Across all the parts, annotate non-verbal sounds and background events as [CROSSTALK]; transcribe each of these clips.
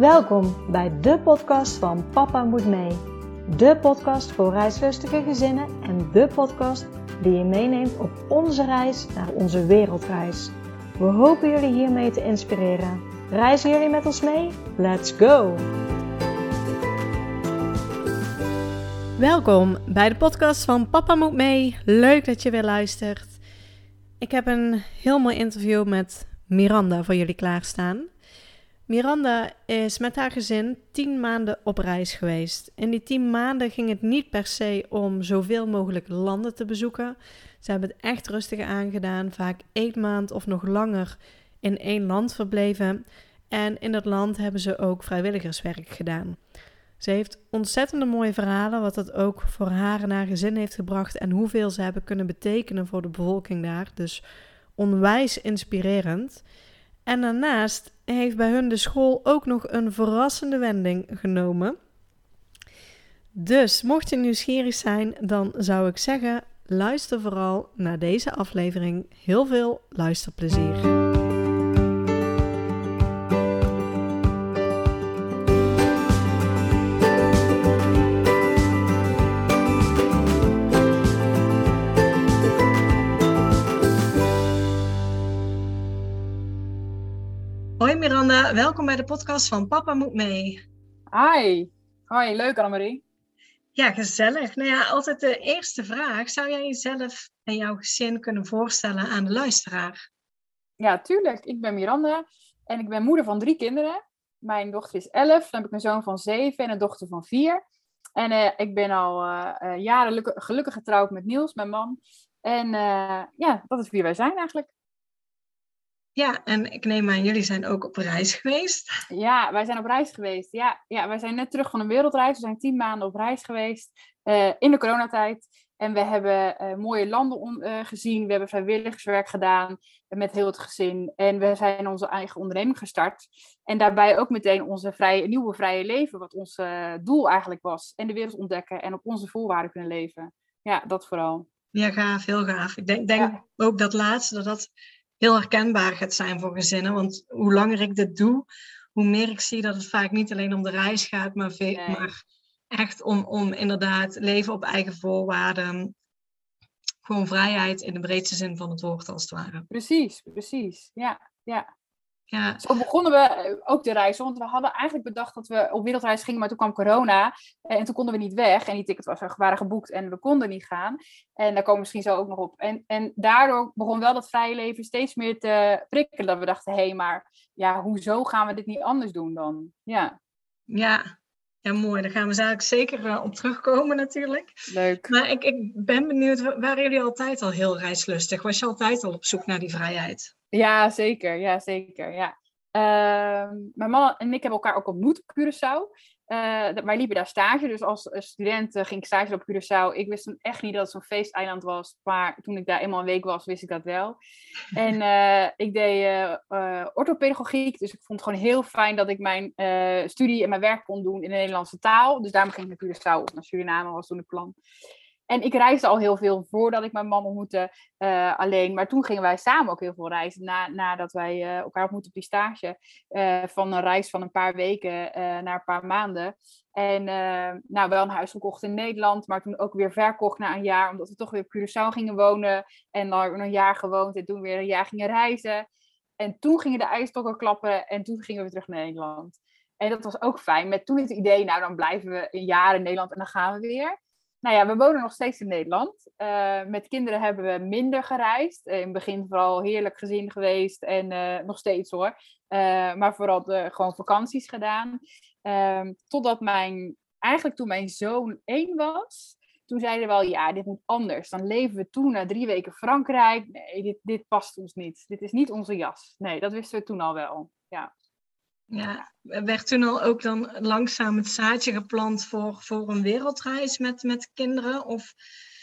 Welkom bij de podcast van Papa Moet Mee. De podcast voor reislustige gezinnen en de podcast die je meeneemt op onze reis naar onze wereldreis. We hopen jullie hiermee te inspireren. Reizen jullie met ons mee? Let's go! Welkom bij de podcast van Papa Moet Mee. Leuk dat je weer luistert. Ik heb een heel mooi interview met Miranda voor jullie klaarstaan. Miranda is met haar gezin tien maanden op reis geweest. In die tien maanden ging het niet per se om zoveel mogelijk landen te bezoeken. Ze hebben het echt rustig aangedaan, vaak één maand of nog langer in één land verbleven. En in dat land hebben ze ook vrijwilligerswerk gedaan. Ze heeft ontzettende mooie verhalen, wat dat ook voor haar en haar gezin heeft gebracht en hoeveel ze hebben kunnen betekenen voor de bevolking daar. Dus onwijs inspirerend. En daarnaast heeft bij hun de school ook nog een verrassende wending genomen. Dus mocht je nieuwsgierig zijn, dan zou ik zeggen: luister vooral naar deze aflevering. Heel veel luisterplezier. Miranda, welkom bij de podcast van Papa Moet Mee. Hi, hoi, leuk Annemarie. Ja, gezellig. Nou ja, altijd de eerste vraag. Zou jij jezelf en jouw gezin kunnen voorstellen aan de luisteraar? Ja, tuurlijk. Ik ben Miranda en ik ben moeder van drie kinderen. Mijn dochter is elf, dan heb ik een zoon van zeven en een dochter van vier. En uh, ik ben al uh, jaren gelukkig getrouwd met Niels, mijn man. En ja, dat is wie wij zijn eigenlijk. Ja, en ik neem aan, jullie zijn ook op reis geweest. Ja, wij zijn op reis geweest. Ja, ja wij zijn net terug van een wereldreis. We zijn tien maanden op reis geweest uh, in de coronatijd. En we hebben uh, mooie landen uh, gezien. We hebben vrijwilligerswerk gedaan met heel het gezin. En we zijn onze eigen onderneming gestart. En daarbij ook meteen onze vrije, nieuwe vrije leven, wat ons doel eigenlijk was. En de wereld ontdekken en op onze voorwaarden kunnen leven. Ja, dat vooral. Ja, gaaf, heel gaaf. Ik denk, denk ja. ook dat laatste, dat dat heel herkenbaar gaat zijn voor gezinnen. Want hoe langer ik dit doe, hoe meer ik zie dat het vaak niet alleen om de reis gaat, maar, maar echt om, om inderdaad leven op eigen voorwaarden. Gewoon vrijheid in de breedste zin van het woord, als het ware. Precies, precies. Ja, ja. Ja. Zo begonnen we eh, ook de reis, want we hadden eigenlijk bedacht dat we op wereldreis gingen, maar toen kwam corona eh, en toen konden we niet weg en die tickets waren geboekt en we konden niet gaan. En daar komen we misschien zo ook nog op. En, en daardoor begon wel dat vrije leven steeds meer te prikkelen, dat we dachten, hé, hey, maar ja, hoezo gaan we dit niet anders doen dan? Ja. Ja, ja, mooi. Daar gaan we eigenlijk zeker op terugkomen natuurlijk. Leuk. Maar ik, ik ben benieuwd, waren jullie altijd al heel reislustig? Was je altijd al op zoek naar die vrijheid? Ja, zeker. Ja, zeker. Ja. Uh, mijn man en ik hebben elkaar ook ontmoet op Curaçao. Uh, wij liepen daar stage, dus als student uh, ging ik stage op Curaçao. Ik wist echt niet dat het zo'n feesteiland was, maar toen ik daar eenmaal een week was, wist ik dat wel. [LAUGHS] En ik deed orthopedagogiek, dus ik vond het gewoon heel fijn dat ik mijn studie en mijn werk kon doen in de Nederlandse taal. Dus daarom ging ik naar Curaçao of naar Suriname was toen het plan. En ik reisde al heel veel voordat ik mijn man ontmoette uh, alleen. Maar toen gingen wij samen ook heel veel reizen. Na, nadat wij uh, elkaar ontmoetten op die stage. Uh, van een reis van een paar weken naar een paar maanden. En nou, wel een huis gekocht in Nederland. Maar toen ook weer verkocht na een jaar. Omdat we toch weer op Curaçao gingen wonen. En dan een jaar gewoond. En toen weer een jaar gingen reizen. En toen gingen de ijstokken klappen. En toen gingen we terug naar Nederland. En dat was ook fijn. Met toen het idee, nou dan blijven we een jaar in Nederland en dan gaan we weer. Nou ja, we wonen nog steeds in Nederland. Uh, met kinderen hebben we minder gereisd. In het begin vooral heerlijk gezin geweest en uh, nog steeds hoor. Maar vooral gewoon vakanties gedaan. Ehm, totdat mijn, eigenlijk toen mijn zoon één was, toen zeiden we wel, ja, dit moet anders. Dan leven we toen na drie weken Frankrijk. Nee, dit, dit past ons niet. Dit is niet onze jas. Nee, dat wisten we toen al wel. Ja. Ja, werd toen al ook dan langzaam het zaadje geplant voor, voor een wereldreis met, met kinderen? Of...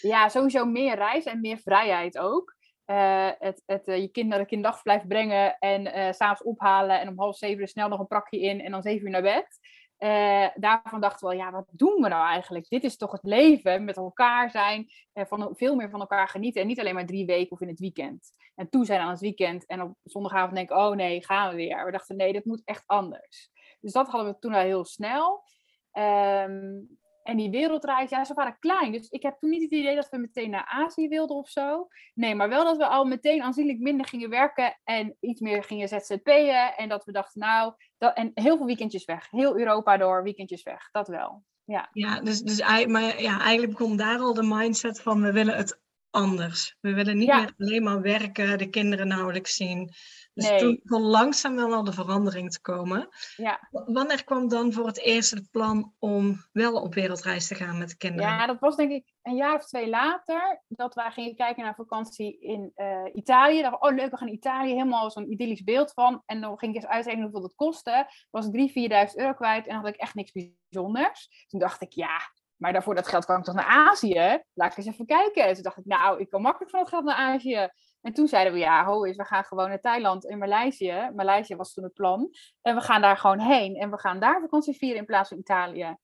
Ja, sowieso meer reis en meer vrijheid ook. Uh, het, het uh, je kind naar de kinderdagverblijf brengen en uh, s'avonds ophalen en om half zeven snel nog een prakje in en dan zeven uur naar bed. Uh, daarvan dachten we, ja, wat doen we nou eigenlijk? Dit is toch het leven, met elkaar zijn, uh, van, veel meer van elkaar genieten. En niet alleen maar drie weken of in het weekend. En toen zijn aan het weekend en op zondagavond denk oh nee, gaan we weer. We dachten, nee, dat moet echt anders. Dus dat hadden we toen al heel snel. Ehm, en die wereldreis, ja, ze waren klein. Dus ik heb toen niet het idee dat we meteen naar Azië wilden of zo. Nee, maar wel dat we al meteen aanzienlijk minder gingen werken en iets meer gingen ZZP'en. En dat we dachten, nou, dat, en heel veel weekendjes weg. Heel Europa door, weekendjes weg. Dat wel. Ja, ja dus, dus maar, ja, eigenlijk begon daar al de mindset van we willen het anders. We willen niet meer alleen maar werken, de kinderen nauwelijks zien. Dus nee. toen begon langzaam wel al de verandering te komen. Ja. Wanneer kwam dan voor het eerst het plan om wel op wereldreis te gaan met de kinderen? Ja, dat was denk ik een jaar of twee later. Dat wij gingen kijken naar vakantie in uh, Italië. Dacht, oh leuk, we gaan Italië. Helemaal zo'n idyllisch beeld van. En dan ging ik eens uitrekenen hoeveel dat kostte. Was ik 3.000, 4.000 euro kwijt. En dan had ik echt niks bijzonders. Toen dacht ik, ja, maar daarvoor dat geld kan ik toch naar Azië? Laat ik eens even kijken. En toen dacht ik, nou, ik kan makkelijk van dat geld naar Azië. En toen zeiden we, ja, ho we gaan gewoon naar Thailand en Maleisië. Maleisië was toen het plan. En we gaan daar gewoon heen. En we gaan daar vakantie vieren in plaats van Italië.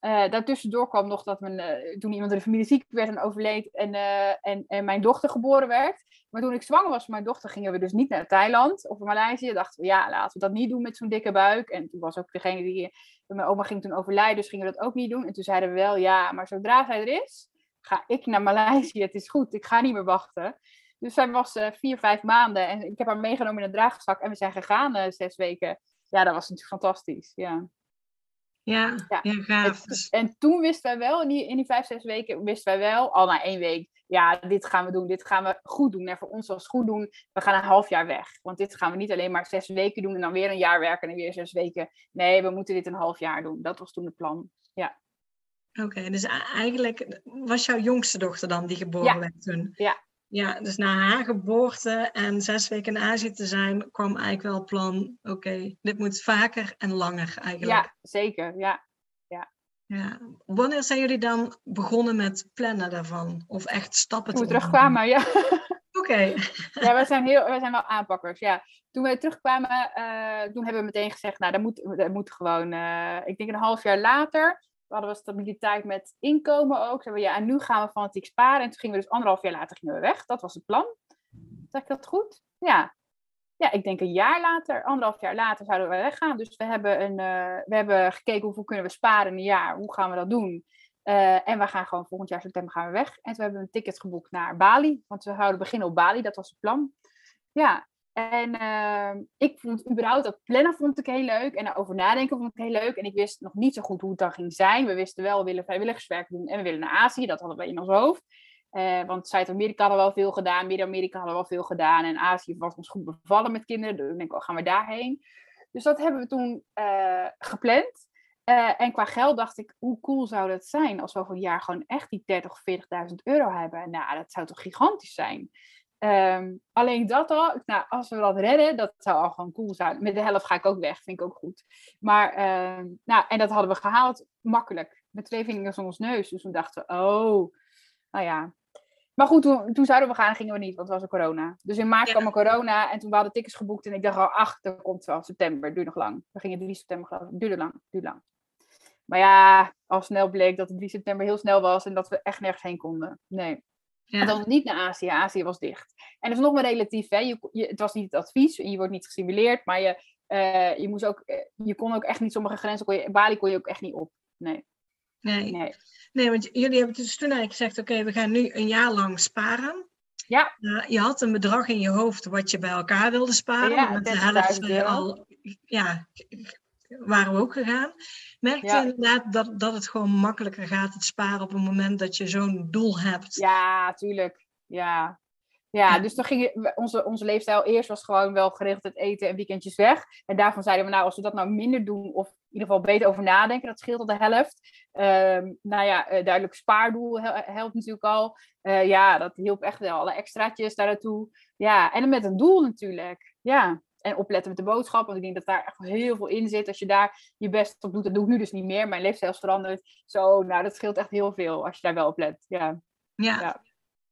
Uh, daartussendoor kwam nog dat uh, toen iemand in de familie ziek werd en overleed en, uh, en, en, mijn dochter geboren werd. Maar toen ik zwanger was van mijn dochter gingen we dus niet naar Thailand of Maleisië. Dachten we, ja, laten we dat niet doen met zo'n dikke buik. En toen was ook degene die, mijn oma ging toen overlijden, dus gingen we dat ook niet doen. En toen zeiden we wel, ja, maar zodra zij er is, ga ik naar Maleisië. Het is goed, ik ga niet meer wachten. Dus zij was vier, vijf maanden en ik heb haar meegenomen in een draagzak en we zijn gegaan zes weken. Ja, dat was natuurlijk fantastisch, ja. Ja, ja. ja gaaf. En, en, toen wisten wij wel, in die, in die vijf, zes weken, wisten wij wel, al na één week, ja, dit gaan we doen, dit gaan we goed doen. En voor ons was goed doen, we gaan een half jaar weg. Want dit gaan we niet alleen maar zes weken doen en dan weer een jaar werken en weer zes weken. Nee, we moeten dit een half jaar doen. Dat was toen het plan, ja. Oké, dus eigenlijk was jouw jongste dochter dan die geboren werd toen? Ja, ja, dus na haar geboorte en zes weken in Azië te zijn, kwam eigenlijk wel het plan, oké, dit moet vaker en langer eigenlijk. Ja, zeker, ja. ja. ja. Wanneer zijn jullie dan begonnen met plannen daarvan? Of echt stappen Toen we terugkwamen, ja. [LAUGHS] Oké. Ja, wij zijn, heel, wij zijn wel aanpakkers, ja. Toen we terugkwamen, uh, toen hebben we meteen gezegd, nou, dat moet, dat moet gewoon, uh, ik denk een half jaar later, hadden we stabiliteit met inkomen ook. Zeiden we, ja, en nu gaan we fanatiek sparen. En toen gingen we dus anderhalf jaar later gingen we weg. Dat was het plan. Zeg ik dat goed? Ja. Ja, ik denk een jaar later, anderhalf jaar later zouden we weggaan. Dus we hebben, een, uh, we hebben gekeken hoeveel kunnen we sparen in een jaar. Hoe gaan we dat doen? Uh, en we gaan gewoon volgend jaar september gaan we weg. En toen hebben we een ticket geboekt naar Bali. Want we houden beginnen op Bali. Dat was het plan. Ja, en uh, ik vond überhaupt dat plannen vond ik heel leuk. En daarover nadenken vond ik heel leuk. En ik wist nog niet zo goed hoe het dan ging zijn. We wisten wel, we willen vrijwilligerswerk doen en we willen naar Azië. Dat hadden we in ons hoofd. Uh, want Zuid-Amerika hadden we wel veel gedaan. Midden-Amerika hadden we wel veel gedaan. En Azië was ons goed bevallen met kinderen. Dus ik denk, oh, gaan we daarheen? Dus dat hebben we toen uh, gepland. Uh, en qua geld dacht ik, hoe cool zou dat zijn als we over een jaar gewoon echt die 30 of 40.000 euro hebben? Nou, dat zou toch gigantisch zijn? Um, alleen dat al, nou, als we dat redden, dat zou al gewoon cool zijn. Met de helft ga ik ook weg, vind ik ook goed. Maar, uh, nou, en dat hadden we gehaald, makkelijk. Met twee vingers om ons neus. Dus toen dachten we, oh, nou ja. Maar goed, toen, toen zouden we gaan, gingen we niet, want het was een corona. Dus in maart ja. kwam er corona en toen we hadden tickets geboekt. En ik dacht al, ach, dat komt wel, september, duurt nog lang. We gingen 3 september geloof ik, duurde lang, duurde lang. Maar ja, al snel bleek dat het 3 september heel snel was en dat we echt nergens heen konden. Nee. Ja. Dan niet naar Azië. Azië was dicht. En dat is nog maar relatief. Hè? Je, je, het was niet het advies. Je wordt niet gestimuleerd. Maar je, uh, je, moest ook, je kon ook echt niet sommige grenzen. Kon je, Bali kon je ook echt niet op. Nee. Nee. Nee, nee want jullie hebben dus toen eigenlijk gezegd: oké, okay, we gaan nu een jaar lang sparen. Ja. Uh, je had een bedrag in je hoofd wat je bij elkaar wilde sparen. Ja, met de helft al ja, waren we ook gegaan. Merkte inderdaad dat, dat het gewoon makkelijker gaat, het sparen op het moment dat je zo'n doel hebt? Ja, tuurlijk. Ja. Ja, dus dan ging onze, onze leefstijl eerst was gewoon wel geregeld het eten en weekendjes weg. En daarvan zeiden we, nou, als we dat nou minder doen, of in ieder geval beter over nadenken, dat scheelt al de helft. Uh, nou ja, uh, duidelijk spaardoel helpt natuurlijk al. Uh, ja, dat hielp echt wel. Alle extraatjes daar naartoe. Ja, en met een doel natuurlijk. Ja. En opletten met de boodschap. Want ik denk dat daar echt heel veel in zit. Als je daar je best op doet. Dat doe ik nu dus niet meer. Mijn leefstijl is veranderd. Zo, nou, dat scheelt echt heel veel. Als je daar wel op let. Ja, ja. ja.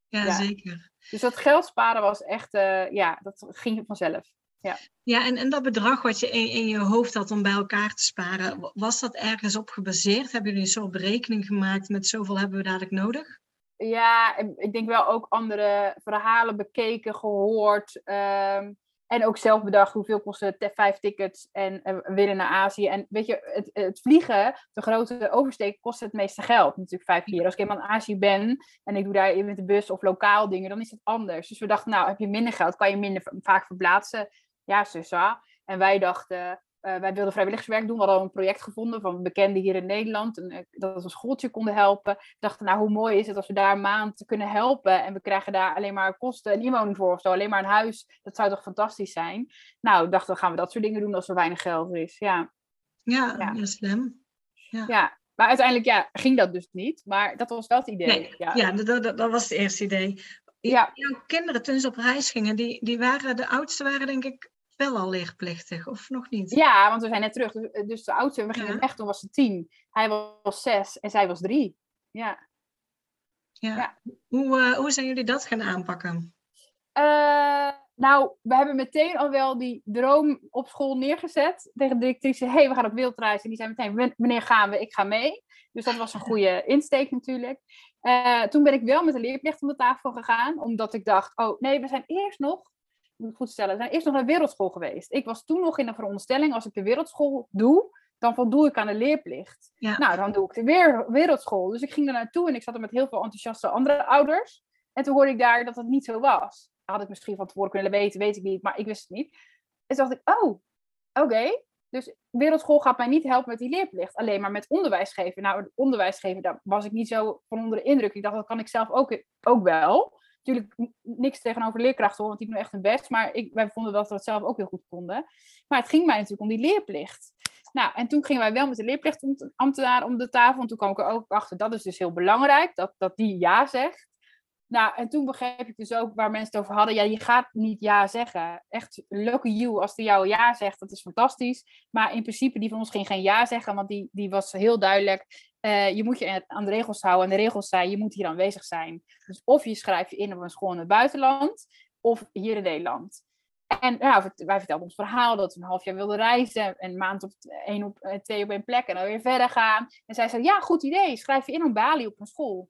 ja zeker. Dus dat geld sparen was echt, uh, ja, dat ging vanzelf. Ja, ja en, en dat bedrag wat je in, in je hoofd had om bij elkaar te sparen, was dat ergens op gebaseerd? Hebben jullie een soort berekening gemaakt met zoveel hebben we dadelijk nodig? Ja, ik denk wel ook andere verhalen bekeken, gehoord. Um, En ook zelf bedacht hoeveel kosten vijf tickets en uh, willen naar Azië. En weet je, het, het, vliegen, de grote oversteek, kost het meeste geld. Natuurlijk vijf keer. Als ik helemaal in Azië ben en ik doe daar met de bus of lokaal dingen, dan is het anders. Dus we dachten, nou, heb je minder geld, kan je minder vaak verplaatsen. Ja, zussa. En wij dachten, uh, wij wilden vrijwilligerswerk doen. We hadden al een project gevonden van bekenden hier in Nederland. En, uh, dat we een schooltje konden helpen. We dachten, nou, hoe mooi is het als we daar een maand kunnen helpen. En we krijgen daar alleen maar kosten en inwoning voor of zo. Alleen maar een huis. Dat zou toch fantastisch zijn? Nou, dachten we, gaan we dat soort dingen doen als er weinig geld is. Ja, ja, ja. slim. Ja. ja. maar uiteindelijk ja, ging dat dus niet. Maar dat was wel het idee. Nee, ja, ja dat, dat, dat was het eerste idee. Ja. Jouw kinderen toen ze op reis gingen, die, die waren, de oudste waren denk ik wel al leerplichtig, of nog niet? Ja, want we zijn net terug. Dus, eh, dus de oudste, we gingen echt, toen was ze tien. Hij was zes en zij was drie. Ja. Ja. ja. Hoe, uh, hoe zijn jullie dat gaan aanpakken? Uh, nou, we hebben meteen al wel die droom op school neergezet. Tegen de directrice, hé, hey, we gaan op wildreis. En die zei meteen, wanneer gaan we? Ik ga mee. Dus dat was een goede [LAUGHS] insteek natuurlijk. Uh, toen ben ik wel met de leerplicht om de tafel gegaan. Omdat ik dacht, oh nee, we zijn eerst nog moet goed stellen, zijn eerst nog naar wereldschool geweest. Ik was toen nog in de veronderstelling, als ik de wereldschool doe, dan voldoe ik aan de leerplicht. Nou, dan doe ik de weer, wereldschool. Dus ik ging er naartoe en ik zat er met heel veel enthousiaste andere ouders. En toen hoorde ik daar dat het niet zo was. Had ik misschien van tevoren kunnen weten, weet ik niet, maar ik wist het niet. En toen dacht ik, oh, oké. Dus wereldschool gaat mij niet helpen met die leerplicht. Alleen maar met onderwijs geven. Nou, onderwijs geven, daar was ik niet zo van onder de indruk. Ik dacht, dat kan ik zelf ook, ook wel natuurlijk niks tegenover leerkrachten hoor, want die doen echt hun best. Maar ik, wij vonden dat we het zelf ook heel goed konden. Maar het ging mij natuurlijk om die leerplicht. Nou, en toen gingen wij wel met de leerplichtambtenaar om de tafel. En toen kwam ik er ook achter, dat is dus heel belangrijk, dat, dat die ja zegt. Nou, en toen begreep ik dus ook waar mensen het over hadden. Ja, je gaat niet ja zeggen. Echt, lucky you als die jou ja zegt, dat is fantastisch. Maar in principe, die van ons ging geen ja zeggen, want die, die was heel duidelijk. Uh, je moet je aan de regels houden. En de regels zijn, je moet hier aanwezig zijn. Dus of je schrijft je in op een school in het buitenland, of hier in Nederland. En ja, wij vertelden ons verhaal dat we een half jaar wilden reizen. Een maand of één op, eh, twee op één plek en dan weer verder gaan. En zij zei, ja, goed idee. Schrijf je in op Bali op een school.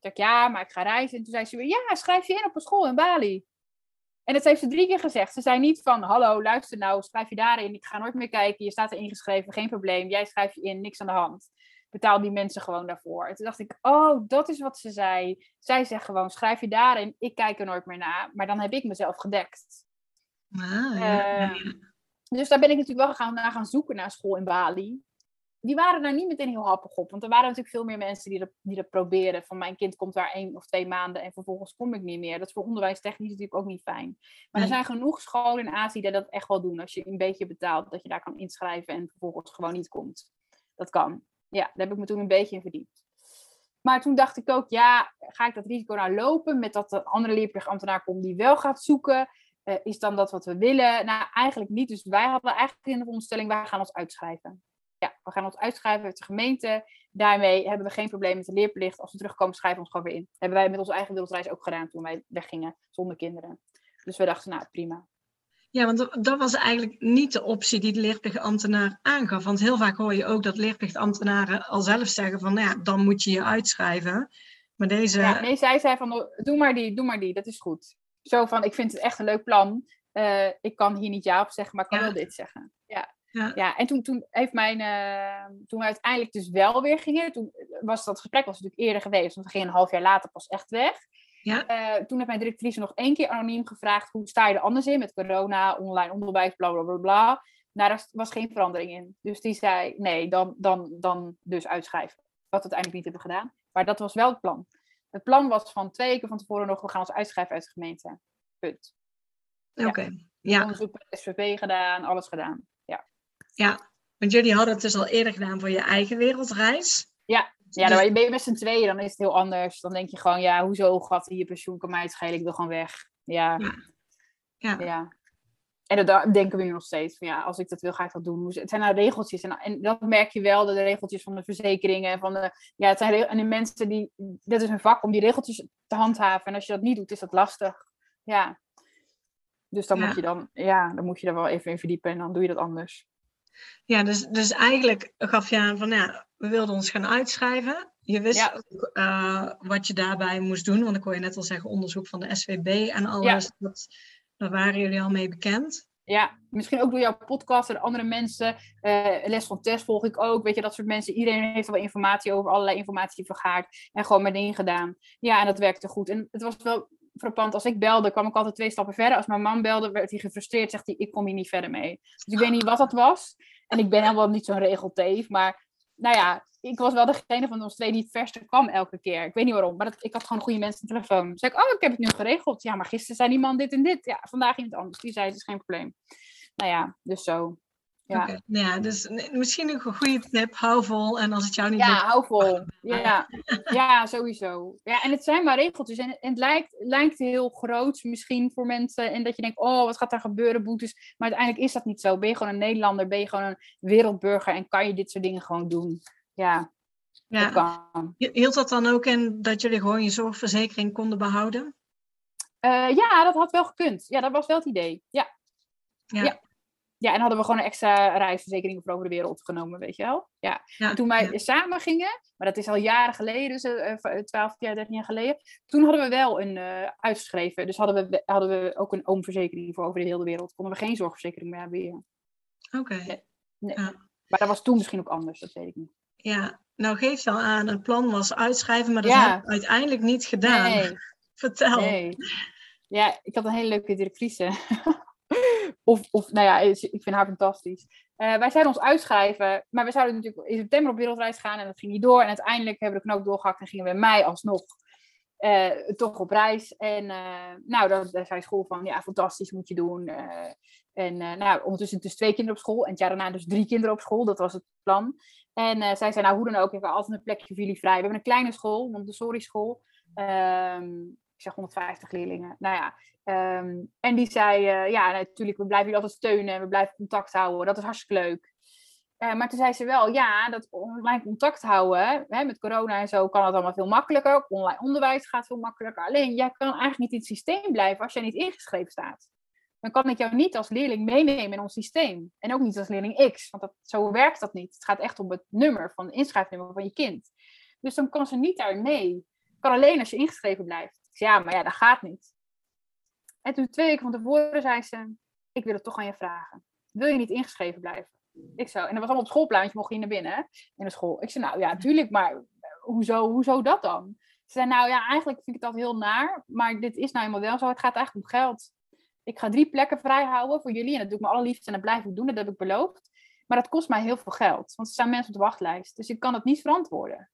Toen zei ik, ja, maar ik ga reizen. En toen zei ze weer, ja, schrijf je in op een school in Bali. En dat heeft ze drie keer gezegd. Ze zei niet van, hallo, luister nou, schrijf je daarin. Ik ga nooit meer kijken. Je staat er ingeschreven, geen probleem. Jij schrijft je in, niks aan de hand. Betaal die mensen gewoon daarvoor. En toen dacht ik, oh, dat is wat ze zei. Zij zegt gewoon, schrijf je daarin. Ik kijk er nooit meer naar. Maar dan heb ik mezelf gedekt. Ah, ja. uh, dus daar ben ik natuurlijk wel gaan, naar gaan zoeken naar school in Bali die waren daar niet meteen heel happig op. Want er waren natuurlijk veel meer mensen die dat, die dat proberen. Van mijn kind komt daar één of twee maanden en vervolgens kom ik niet meer. Dat is voor onderwijstechnisch natuurlijk ook niet fijn. Maar er zijn genoeg scholen in Azië die dat echt wel doen. Als je een beetje betaalt, dat je daar kan inschrijven en vervolgens gewoon niet komt. Dat kan. Ja, daar heb ik me toen een beetje in verdiept. Maar toen dacht ik ook, ja, ga ik dat risico nou lopen met dat de andere leerplichtambtenaar komt die wel gaat zoeken? Uh, is dan dat wat we willen? Nou, eigenlijk niet. Dus wij hadden eigenlijk in de onderstelling, wij gaan ons uitschrijven ja, we gaan ons uitschrijven met de gemeente. Daarmee hebben we geen probleem met de leerplicht. Als we terugkomen, schrijven we ons gewoon weer in. hebben wij met onze eigen wereldreis ook gedaan toen wij weggingen zonder kinderen. Dus we dachten, nou prima. Ja, want dat was eigenlijk niet de optie die de leerplichtambtenaar aangaf. Want heel vaak hoor je ook dat leerplichtambtenaren al zelf zeggen van, nou ja, dan moet je je uitschrijven. Maar deze... Ja, nee, zij zei van, doe maar die, doe maar die, dat is goed. Zo van, ik vind het echt een leuk plan. Uh, ik kan hier niet ja op zeggen, maar ik kan wel dit zeggen. Ja. En toen, toen heeft mijn, uh, toen we uiteindelijk dus wel weer gingen, toen was dat gesprek was natuurlijk eerder geweest, want we gingen een half jaar later pas echt weg. Ja. Uh, toen heeft mijn directrice nog één keer anoniem gevraagd, hoe sta je er anders in met corona, online onderwijs, bla bla bla bla. Nou, daar was geen verandering in. Dus die zei, nee, dan, dan, dan dus uitschrijven. Wat we uiteindelijk niet hebben gedaan. Maar dat was wel het plan. Het plan was van twee weken van tevoren nog, we gaan ons uitschrijven uit de gemeente. Punt. Oké, ja. ja. Onderzoek bij SVP gedaan, alles gedaan. Ja, want jullie hadden het dus al eerder gedaan voor je eigen wereldreis. Ja, ja dan ben je met z'n tweeën, dan is het heel anders. Dan denk je gewoon, ja, hoezo gaat je pensioen, kan mij het schelen, ik wil gewoon weg. Ja. ja. ja. En dat denken we nu nog steeds. Van, ja, als ik dat wil, ga ik dat doen. Het zijn nou regeltjes. En, en dat merk je wel, de regeltjes van de verzekeringen. Van de, ja, het zijn en de mensen die... Dat is een vak om die regeltjes te handhaven. En als je dat niet doet, is dat lastig. Ja. Dus dan, Moet, je dan, ja, dan moet je er wel even in verdiepen. En dan doe je dat anders. Ja, dus, dus eigenlijk gaf je aan van ja, we wilden ons gaan uitschrijven. Je wist ook uh, wat je daarbij moest doen, want ik kon je net al zeggen onderzoek van de SVB en alles. Dat, Daar waren jullie al mee bekend. Ja, misschien ook door jouw podcast en andere mensen. Uh, Les van Test volg ik ook. Weet je, dat soort mensen. Iedereen heeft wel informatie over allerlei informatie vergaard. En gewoon ding gedaan. Ja, en dat werkte goed. En het was wel frappant. Als ik belde, kwam ik altijd twee stappen verder. Als mijn man belde, werd hij gefrustreerd. Zegt hij, ik kom hier niet verder mee. Dus ik weet niet wat dat was. En ik ben helemaal niet zo'n regelteef. Maar nou ja, ik was wel degene van ons twee die het verste kwam elke keer. Ik weet niet waarom, maar ik had gewoon goede mensen aan de telefoon. Dus zei ik, oh, ik heb het nu geregeld. Ja, maar gisteren zei die man dit en dit. Ja, vandaag iemand anders. Die zei, het is geen probleem. Nou ja, dus zo. Ja. Okay. Nou ja, dus misschien een goede tip, hou vol. En als het jou niet Ja, hou vol. Ja, ja, sowieso. Ja, en het zijn maar regeltjes. En, het lijkt, lijkt heel groot misschien voor mensen. En dat je denkt, oh, wat gaat er gebeuren, boetes. Maar uiteindelijk is dat niet zo. Ben je gewoon een Nederlander, ben je gewoon een wereldburger en kan je dit soort dingen gewoon doen. Ja, ja. kan. Hield dat dan ook in dat jullie gewoon je zorgverzekering konden behouden? Uh, ja, dat had wel gekund. Ja, dat was wel het idee. Ja. ja. ja. Ja, en hadden we gewoon een extra reisverzekering voor over de wereld genomen, weet je wel. Ja. en toen wij samen gingen, maar dat is al jaren geleden, dus uh, 12 jaar, 13 jaar geleden. Toen hadden we wel een uh, uitgeschreven. Dus hadden we, hadden we ook een oomverzekering voor over de hele wereld. Konden we geen zorgverzekering meer hebben. Oké. Nee. Ja. Maar dat was toen misschien ook anders, dat weet ik niet. Ja, nou geef je al aan, het plan was uitschrijven, maar dat ja. heb ik uiteindelijk niet gedaan. Nee. [LAUGHS] Vertel. Nee. Ja, ik had een hele leuke directrice. [LAUGHS] Of, of nou ja, ik vind haar fantastisch. Uh, wij zouden ons uitschrijven, maar we zouden natuurlijk in september op wereldreis gaan en dat ging niet door. En uiteindelijk hebben we de knoop doorgehakt en gingen we in mei alsnog uh, toch op reis. En uh, nou, daar, zei school van, ja, fantastisch, moet je doen. en nou, ondertussen dus twee kinderen op school en het jaar daarna dus drie kinderen op school. Dat was het plan. En zij zei, nou, hoe dan ook, ik heb altijd een plekje voor jullie vrij. We hebben een kleine school, Montessori school. Um, ik zeg 150 leerlingen. Nou ja, Ehm, en die zei, uh, ja, natuurlijk, we blijven jullie altijd steunen en we blijven contact houden. Dat is hartstikke leuk. Uh, maar toen zei ze wel, ja, dat online contact houden, hè, met corona en zo, kan het allemaal veel makkelijker. Online onderwijs gaat veel makkelijker. Alleen, jij kan eigenlijk niet in het systeem blijven als jij niet ingeschreven staat. Dan kan ik jou niet als leerling meenemen in ons systeem. En ook niet als leerling X, want dat, zo werkt dat niet. Het gaat echt om het nummer van het inschrijfnummer van je kind. Dus dan kan ze niet daar mee. Kan alleen als je ingeschreven blijft. Ja, maar ja, dat gaat niet. En toen twee weken van tevoren zei ze, ik wil het toch aan je vragen. Wil je niet ingeschreven blijven? Ik zo, en dat was allemaal op schoolplein, want je mocht hier naar binnen in de school. Ik zei, nou ja, tuurlijk, maar hoezo, hoezo dat dan? Ze zei, nou ja, eigenlijk vind ik dat heel naar, maar dit is nou helemaal wel zo. Het gaat eigenlijk om geld. Ik ga drie plekken vrijhouden voor jullie en dat doe ik me allerliefst en dat blijf ik doen, dat heb ik beloofd. Maar dat kost mij heel veel geld, want er staan mensen op de wachtlijst. Dus ik kan het niet verantwoorden.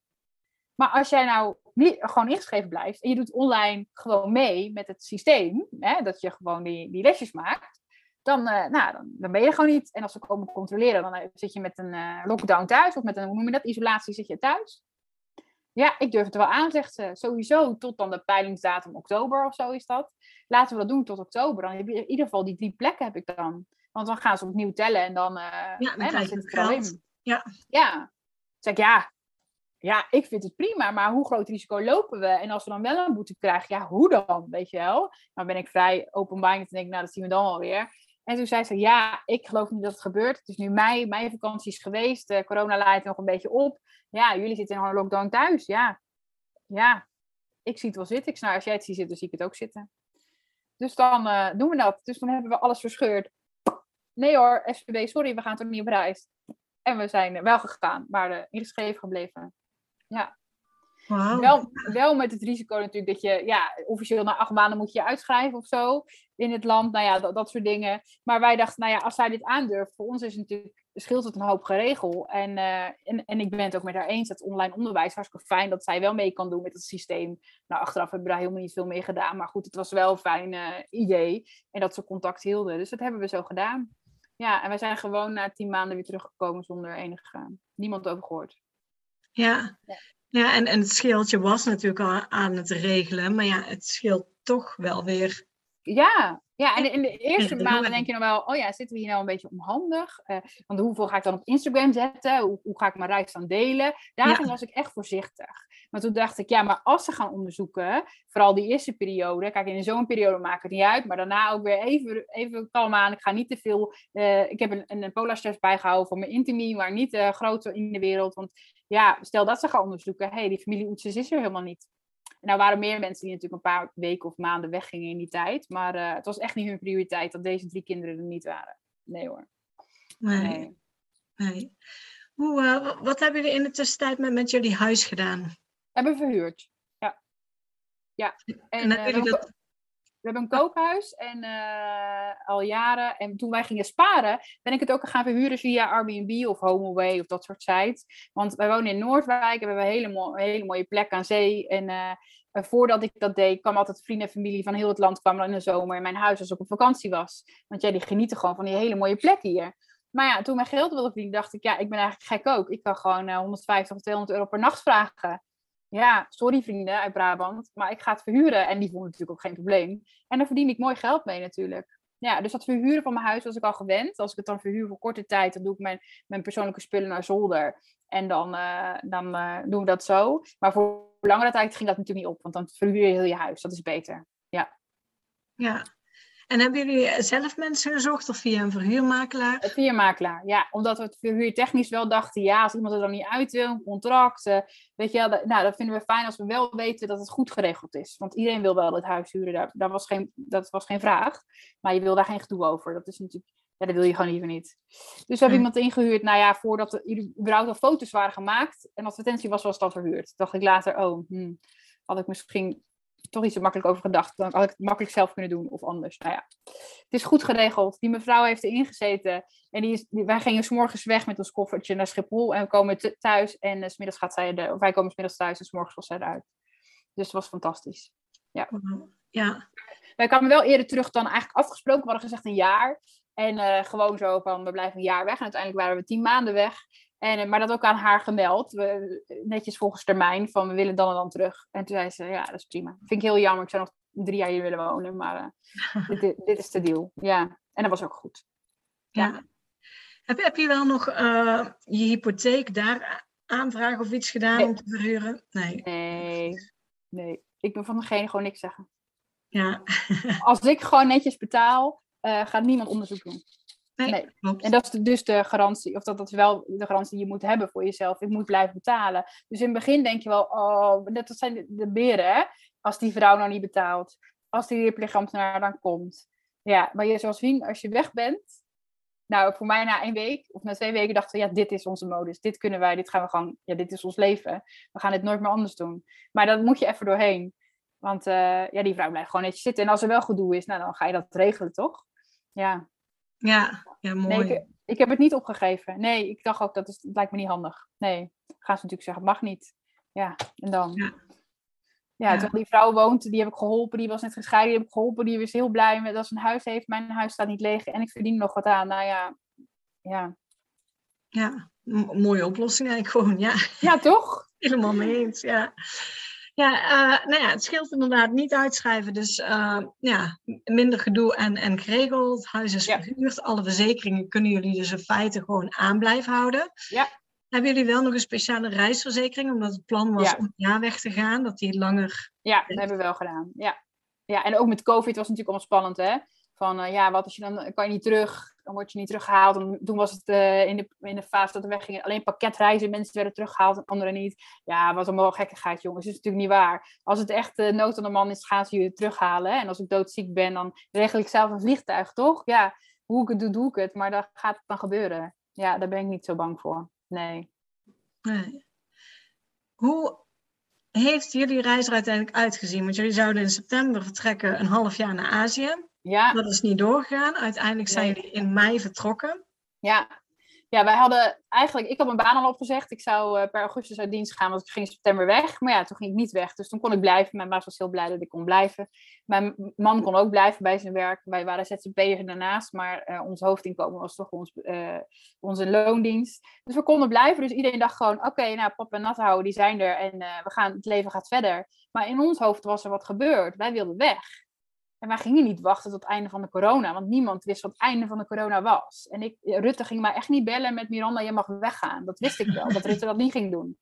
Maar als jij nou niet, gewoon ingeschreven blijft en je doet online gewoon mee met het systeem, hè, dat je gewoon die, die lesjes maakt, dan, uh, nou, dan, dan, ben je er gewoon niet. En als ze komen controleren, dan uh, zit je met een uh, lockdown thuis of met een, hoe noem je dat, isolatie zit je thuis. Ja, ik durf het wel aan, zegt ze. Sowieso tot dan de peilingsdatum oktober of zo is dat. Laten we dat doen tot oktober. Dan heb je in ieder geval die drie plekken heb ik dan. Want dan gaan ze opnieuw tellen en dan, ja, dan, hè, dan zit het geld. Ja. ja. Zeg ik, ja, ja, ik vind het prima, maar hoe groot risico lopen we? En als we dan wel een boete krijgen, ja, hoe dan? Weet je wel? Dan ben ik vrij open-minded en denk, nou, dat zien we dan alweer. En toen zei ze, ja, ik geloof niet dat het gebeurt. Het is nu mei, mijn vakantie is geweest. De corona leidt nog een beetje op. Ja, jullie zitten in een lockdown thuis. Ja, ja, ik zie het wel zitten. Ik nou, als jij het ziet zitten, zie ik het ook zitten. Dus dan uh, doen we dat. Dus dan hebben we alles verscheurd. Nee hoor, SVB, sorry, we gaan toch niet op reis. En we zijn wel gegaan, maar uh, ingeschreven gebleven. Ja. Wel, wel met het risico natuurlijk dat je, ja, officieel na acht maanden moet je je uitschrijven of zo in het land. Nou ja, dat, dat soort dingen. Maar wij dachten, nou ja, als zij dit aandurft, voor ons is het natuurlijk, scheelt het een hoop geregeld. En, uh, en, en ik ben het ook met haar eens, dat online onderwijs hartstikke fijn dat zij wel mee kan doen met het systeem. Nou, achteraf hebben we daar helemaal niet veel mee gedaan. Maar goed, het was wel een fijn uh, idee. En dat ze contact hielden. Dus dat hebben we zo gedaan. Ja, en wij zijn gewoon na tien maanden weer teruggekomen zonder enige, niemand over gehoord. Ja. ja. en, en het scheeltje was natuurlijk al aan het regelen, maar ja, het scheelt toch wel weer. Ja, ja, en in de eerste maanden denk je nog wel, oh ja, zitten we hier nou een beetje onhandig? Uh, want hoeveel ga ik dan op Instagram zetten? Hoe, hoe ga ik mijn reis dan delen? Daarin was ik echt voorzichtig. Maar toen dacht ik, ja, maar als ze gaan onderzoeken, vooral die eerste periode, kijk, in de zomerperiode maakt het niet uit, maar daarna ook weer even, even kalm aan. Ik ga niet te veel, uh, ik heb een, een polarstress bijgehouden voor mijn intimie, maar niet uh, groter in de wereld. Want ja, stel dat ze gaan onderzoeken, hé, hey, die familie Oetses is er helemaal niet. Nou waren meer mensen die natuurlijk een paar weken of maanden weggingen in die tijd. Maar uh, het was echt niet hun prioriteit dat deze drie kinderen er niet waren. Nee hoor. Nee. nee. Hoe, uh, wat hebben jullie in de tussentijd met, met jullie huis gedaan? Hebben verhuurd. Ja. Ja. En, en hebben jullie dat we hebben een kookhuis en uh, al jaren. En toen wij gingen sparen, ben ik het ook gaan verhuren via Airbnb of HomeAway of dat soort sites. Want wij wonen in Noordwijk en we hebben een hele, hele mooie plek aan zee. En uh, voordat ik dat deed, kwam altijd vrienden en familie van heel het land kwamen in de zomer in mijn huis als ik op vakantie was. Want jij, die genieten gewoon van die hele mooie plek hier. Maar ja, toen mijn geld wilde verdienen, dacht ik, ja, ik ben eigenlijk gek ook. Ik kan gewoon uh, 150 of 200 euro per nacht vragen ja, sorry vrienden uit Brabant, maar ik ga het verhuren. En die vonden natuurlijk ook geen probleem. En daar verdien ik mooi geld mee natuurlijk. Ja, dus dat verhuren van mijn huis was ik al gewend. Als ik het dan verhuur voor korte tijd, dan doe ik mijn, mijn persoonlijke spullen naar zolder. En dan, uh, dan uh, doen we dat zo. Maar voor langere tijd ging dat natuurlijk niet op, want dan verhuur je heel je huis. Dat is beter. Ja. Ja, en hebben jullie zelf mensen gezocht of via een verhuurmakelaar? Een makelaar, ja. Omdat we het verhuurtechnisch wel dachten, ja, als iemand er dan niet uit wil, een contract, uh, weet je dat, nou, dat vinden we fijn als we wel weten dat het goed geregeld is. Want iedereen wil wel het huis huren, daar, daar was geen, dat was geen vraag. Maar je wil daar geen gedoe over. Dat is natuurlijk, ja, dat wil je gewoon liever niet. Dus we hebben iemand ingehuurd, nou ja, voordat er überhaupt al foto's waren gemaakt en advertentie was, was al verhuurd. dacht ik later, oh, hmm, had ik misschien toch niet zo makkelijk over gedacht. Dan had ik het makkelijk zelf kunnen doen of anders. Nou ja, het is goed geregeld. Die mevrouw heeft erin gezeten. En die is, wij gingen s morgens weg met ons koffertje naar Schiphol. En we komen thuis. En uh, s middags gaat zij er, of wij komen s middags thuis en s morgens was zij eruit. Dus het was fantastisch. Ja. ja. Wij kwamen wel eerder terug dan eigenlijk afgesproken. We hadden gezegd een jaar. En uh, gewoon zo van, we blijven een jaar weg. En uiteindelijk waren we tien maanden weg. En, eh, maar dat ook aan haar gemeld, we, netjes volgens termijn, van we willen dan en dan terug. En toen zei ze, ja, dat is prima. Vind ik heel jammer, ik zou nog drie jaar hier willen wonen, maar [LAUGHS] uh, dit, dit, is de deal. Ja, en dat was ook goed. Ja. ja. Heb, heb je wel nog uh, je hypotheek daar aanvragen of iets gedaan nee. om te verhuren? Nee. Nee, nee. Ik ben van degene gewoon niks zeggen. Ja. Als ik gewoon netjes betaal, gaat niemand onderzoek doen. Nee, En dat is dus de garantie, of dat, dat is wel de garantie die je moet hebben voor jezelf. Ik moet blijven betalen. Dus in het begin denk je wel, oh, dat zijn de, de beren, hè? Als die vrouw nou niet betaalt. Als die verpleegambtenaar dan komt. Ja, maar je, zoals zien, als je weg bent. Nou, voor mij na één week of na twee weken dachten we, ja, dit is onze modus. Dit kunnen wij, dit gaan we gewoon, ja, dit is ons leven. We gaan dit nooit meer anders doen. Maar dat moet je even doorheen. Want uh, ja, die vrouw blijft gewoon netjes zitten. En als er wel gedoe is, nou, dan ga je dat regelen, toch? Ja. Ja, ja mooi. Nee, ik, ik, heb het niet opgegeven. Nee, ik dacht ook, dat, is, dat lijkt me niet handig. Nee, gaan ze natuurlijk zeggen, mag niet. Ja, en dan... Ja. Ja, terwijl die vrouw woont, die heb ik geholpen, die was net gescheiden, die heb ik geholpen, die was heel blij met dat ze een huis heeft. Mijn huis staat niet leeg en ik verdien nog wat aan. Nou ja, ja. Ja, mooie oplossing eigenlijk gewoon, ja. Ja, toch? [LAUGHS] Helemaal mee eens, ja. Ja, uh, nou ja, het scheelt inderdaad niet uitschrijven. Dus uh, ja, minder gedoe en, en geregeld. Het huis is verhuurd. Alle verzekeringen kunnen jullie dus in feite gewoon aan blijven houden. Ja. Hebben jullie wel nog een speciale reisverzekering? Omdat het plan was ja. om een jaar weg te gaan, dat die langer... Ja, dat hebben we wel gedaan. Ja. ja, en ook met COVID was het natuurlijk allemaal spannend, hè? Van uh, ja, wat als je dan, kan je niet terug dan word je niet teruggehaald. En toen was het uh, in, de, in de fase dat we weggingen alleen pakketreizen. Mensen werden teruggehaald en anderen niet. Ja, wat allemaal gekkigheid, jongens. Dat is natuurlijk niet waar. Als het echt uh, nood aan de man is, gaan ze je terughalen. En als ik doodziek ben, dan regel ik zelf een vliegtuig, toch? Ja, hoe ik het doe, doe ik het. Maar dan gaat het dan gebeuren. Ja, daar ben ik niet zo bang voor. Nee. nee. Hoe heeft jullie reis er uiteindelijk uitgezien? Want jullie zouden in september vertrekken een half jaar naar Azië. Ja. Dat is niet doorgegaan. Uiteindelijk zijn jullie in mei vertrokken. Ja. Ja, wij hadden eigenlijk, ik had mijn baan al opgezegd. Ik zou uh, per augustus uit dienst gaan, want ik ging in september weg. Maar ja, toen ging ik niet weg. Dus toen kon ik blijven. Mijn baas was heel blij dat ik kon blijven. Mijn man kon ook blijven bij zijn werk. Wij waren ZZP'er daarnaast, maar uh, ons hoofdinkomen was toch ons, uh, onze loondienst. Dus we konden blijven. Dus iedereen dacht gewoon, oké, okay, nou, pap en nat houden, die zijn er. En we gaan, het leven gaat verder. Maar in ons hoofd was er wat gebeurd. Wij wilden weg. En wij gingen niet wachten tot het einde van de corona, want niemand wist wat het einde van de corona was. En ik, Rutte ging mij echt niet bellen met Miranda, je mag weggaan. Dat wist ik wel, dat Rutte dat niet ging doen.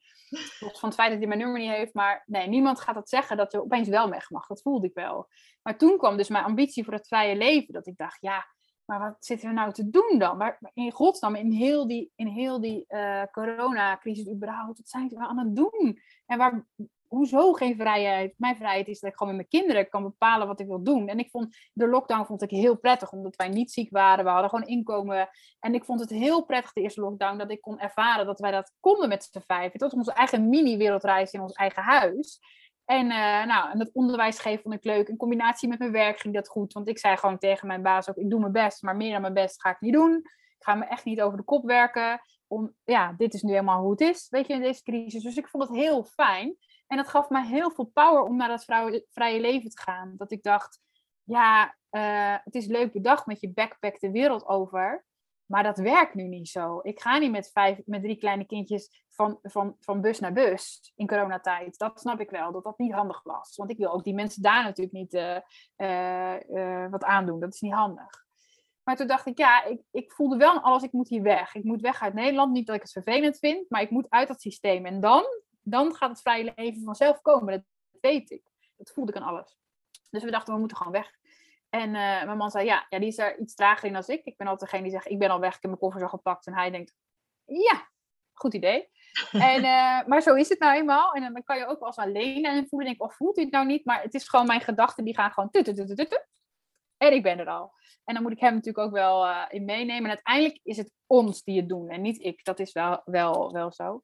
Van het feit dat hij mijn nummer niet heeft, maar nee, niemand gaat dat zeggen dat je opeens wel weg mag. Dat voelde ik wel. Maar toen kwam dus mijn ambitie voor het vrije leven, dat ik dacht, ja, maar wat zitten we nou te doen dan? Maar in godsnaam, in heel die, in heel die uh, coronacrisis überhaupt, wat zijn we aan het doen? En waar, hoezo geen vrijheid? Mijn vrijheid is dat ik gewoon met mijn kinderen kan bepalen wat ik wil doen. En ik vond de lockdown vond ik heel prettig, omdat wij niet ziek waren. We hadden gewoon inkomen. En ik vond het heel prettig, de eerste lockdown, dat ik kon ervaren dat wij dat konden met z'n vijf. Was onze eigen mini-wereldreis in ons eigen huis. En, uh, nou, en het onderwijs geven vond ik leuk. In combinatie met mijn werk ging dat goed. Want ik zei gewoon tegen mijn baas ook, ik doe mijn best, maar meer dan mijn best ga ik niet doen. Ik ga me echt niet over de kop werken. Om, ja, dit is nu helemaal hoe het is, weet je, in deze crisis. Dus ik vond het heel fijn. En dat gaf mij heel veel power om naar dat vrije leven te gaan. Dat ik dacht, ja, uh, het is leuk bedacht met je backpack de wereld over. Maar dat werkt nu niet zo. Ik ga niet met, vijf, met drie kleine kindjes van, van, van bus naar bus in coronatijd. Dat snap ik wel, dat dat niet handig was. Want ik wil ook die mensen daar natuurlijk niet uh, uh, wat aandoen. Dat is niet handig. Maar toen dacht ik, ja, ik, ik voelde wel alles, ik moet hier weg. Ik moet weg uit Nederland. Niet dat ik het vervelend vind, maar ik moet uit dat systeem. En dan, dan gaat het vrije leven vanzelf komen. Dat weet ik. Dat voelde ik aan alles. Dus we dachten, we moeten gewoon weg. En uh, mijn man zei, ja, ja, die is er iets trager in dan ik. Ik ben altijd degene die zegt, ik ben al weg, ik heb mijn koffers al gepakt. En hij denkt, ja, goed idee. [LAUGHS] en, uh, maar zo is het nou eenmaal. En dan kan je ook wel eens alleen en voelen. Denk ik, of voelt hij het nou niet? Maar het is gewoon mijn gedachten, die gaan gewoon tut, tut, tut, tut, En ik ben er al. En dan moet ik hem natuurlijk ook wel uh, in meenemen. En uiteindelijk is het ons die het doen en niet ik. Dat is wel, wel, wel zo.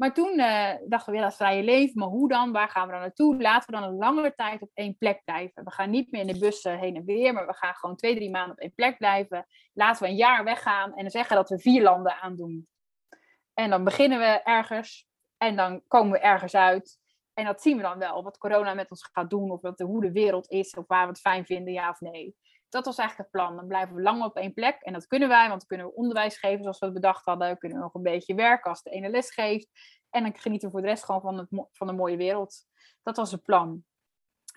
Maar toen uh, dachten we, ja, dat vrije leven, maar hoe dan? Waar gaan we dan naartoe? Laten we dan een langere tijd op één plek blijven. We gaan niet meer in de bussen heen en weer, maar we gaan gewoon twee, drie maanden op één plek blijven. Laten we een jaar weggaan en zeggen dat we vier landen aandoen. En dan beginnen we ergens en dan komen we ergens uit. En dat zien we dan wel, wat corona met ons gaat doen, of wat, hoe de wereld is, of waar we het fijn vinden, ja of nee. Dat was eigenlijk het plan. Dan blijven we lang op één plek. En dat kunnen wij, want dan kunnen we onderwijs geven zoals we het bedacht hadden. We kunnen nog een beetje werken als de ene les geeft. En dan genieten we voor de rest gewoon van, het, van de mooie wereld. Dat was het plan.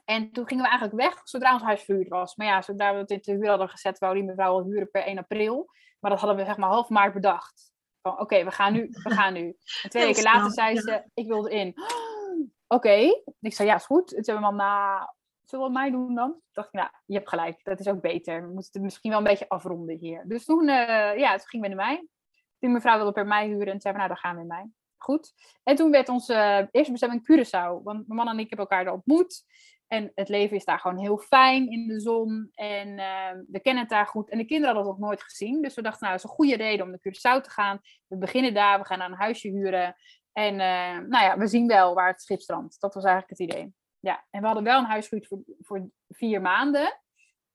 En toen gingen we eigenlijk weg zodra ons huis verhuurd was. Maar ja, zodra we het in de huur hadden gezet, wou die mevrouw al huren per 1 april. Maar dat hadden we zeg maar half maart bedacht. Van oké, we gaan nu, we gaan nu. En twee weken later zei ze, ik wil erin. [GASPS] oké. Ik zei, ja, is goed. Toen hebben we nou, zullen we mij doen dan? Toen dacht ik, nou, je hebt gelijk. Dat is ook beter. We moeten het misschien wel een beetje afronden hier. Dus toen, uh, ja, toen gingen we naar mij. Die mevrouw wilde per mij huren. En zei, nou, dan gaan we in mei. Goed. En toen werd onze eerste bestemming Curaçao. Want mijn man en ik hebben elkaar daar ontmoet. En het leven is daar gewoon heel fijn in de zon. En uh, we kennen het daar goed. En de kinderen hadden het nog nooit gezien. Dus we dachten, nou, dat is een goede reden om naar Curaçao te gaan. We beginnen daar, we gaan naar een huisje huren. En nou ja, we zien wel waar het schip strandt. Dat was eigenlijk het idee. Ja, en we hadden wel een huis gehuurd voor, voor vier maanden.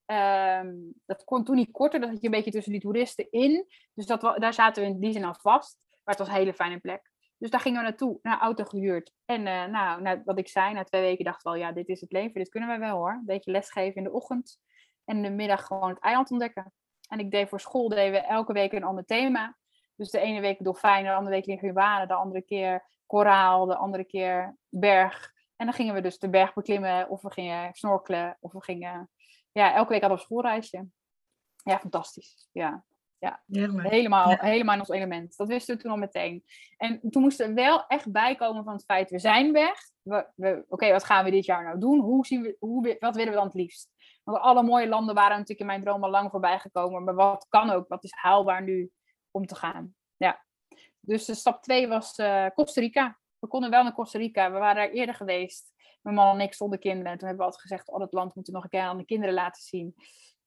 Um, dat kon toen niet korter, dat had je een beetje tussen die toeristen in. Dus dat, daar zaten we in die zin al vast. Maar het was een hele fijne plek. Dus daar gingen we naartoe, naar auto gehuurd. En uh, nou, wat ik zei, na twee weken dachten we wel, ja, dit is het leven, dit kunnen wij wel hoor. Een beetje lesgeven in de ochtend en in de middag gewoon het eiland ontdekken. En ik deed voor school, deden we elke week een ander thema. Dus de ene week dolfijnen, de andere week leguanen, de andere keer koraal, de andere keer berg. En dan gingen we dus de berg beklimmen, of we gingen snorkelen, of we gingen... Ja, elke week hadden we een schoolreisje. Ja, fantastisch. Ja, ja, helemaal, helemaal in ons element. Dat wisten we toen al meteen. En toen moesten we wel echt bijkomen van het feit, we zijn weg. We, we, Oké, wat gaan we dit jaar nou doen? Hoe zien we, hoe, wat willen we dan het liefst? Want alle mooie landen waren natuurlijk in mijn droom al lang voorbij gekomen. Maar wat kan ook? Wat is haalbaar nu om te gaan? Ja. Dus de stap twee was uh, Costa Rica. We konden wel naar Costa Rica. We waren daar eerder geweest. Mijn man en ik zonder kinderen. En toen hebben we altijd gezegd, oh, dat land moeten we nog een keer aan de kinderen laten zien.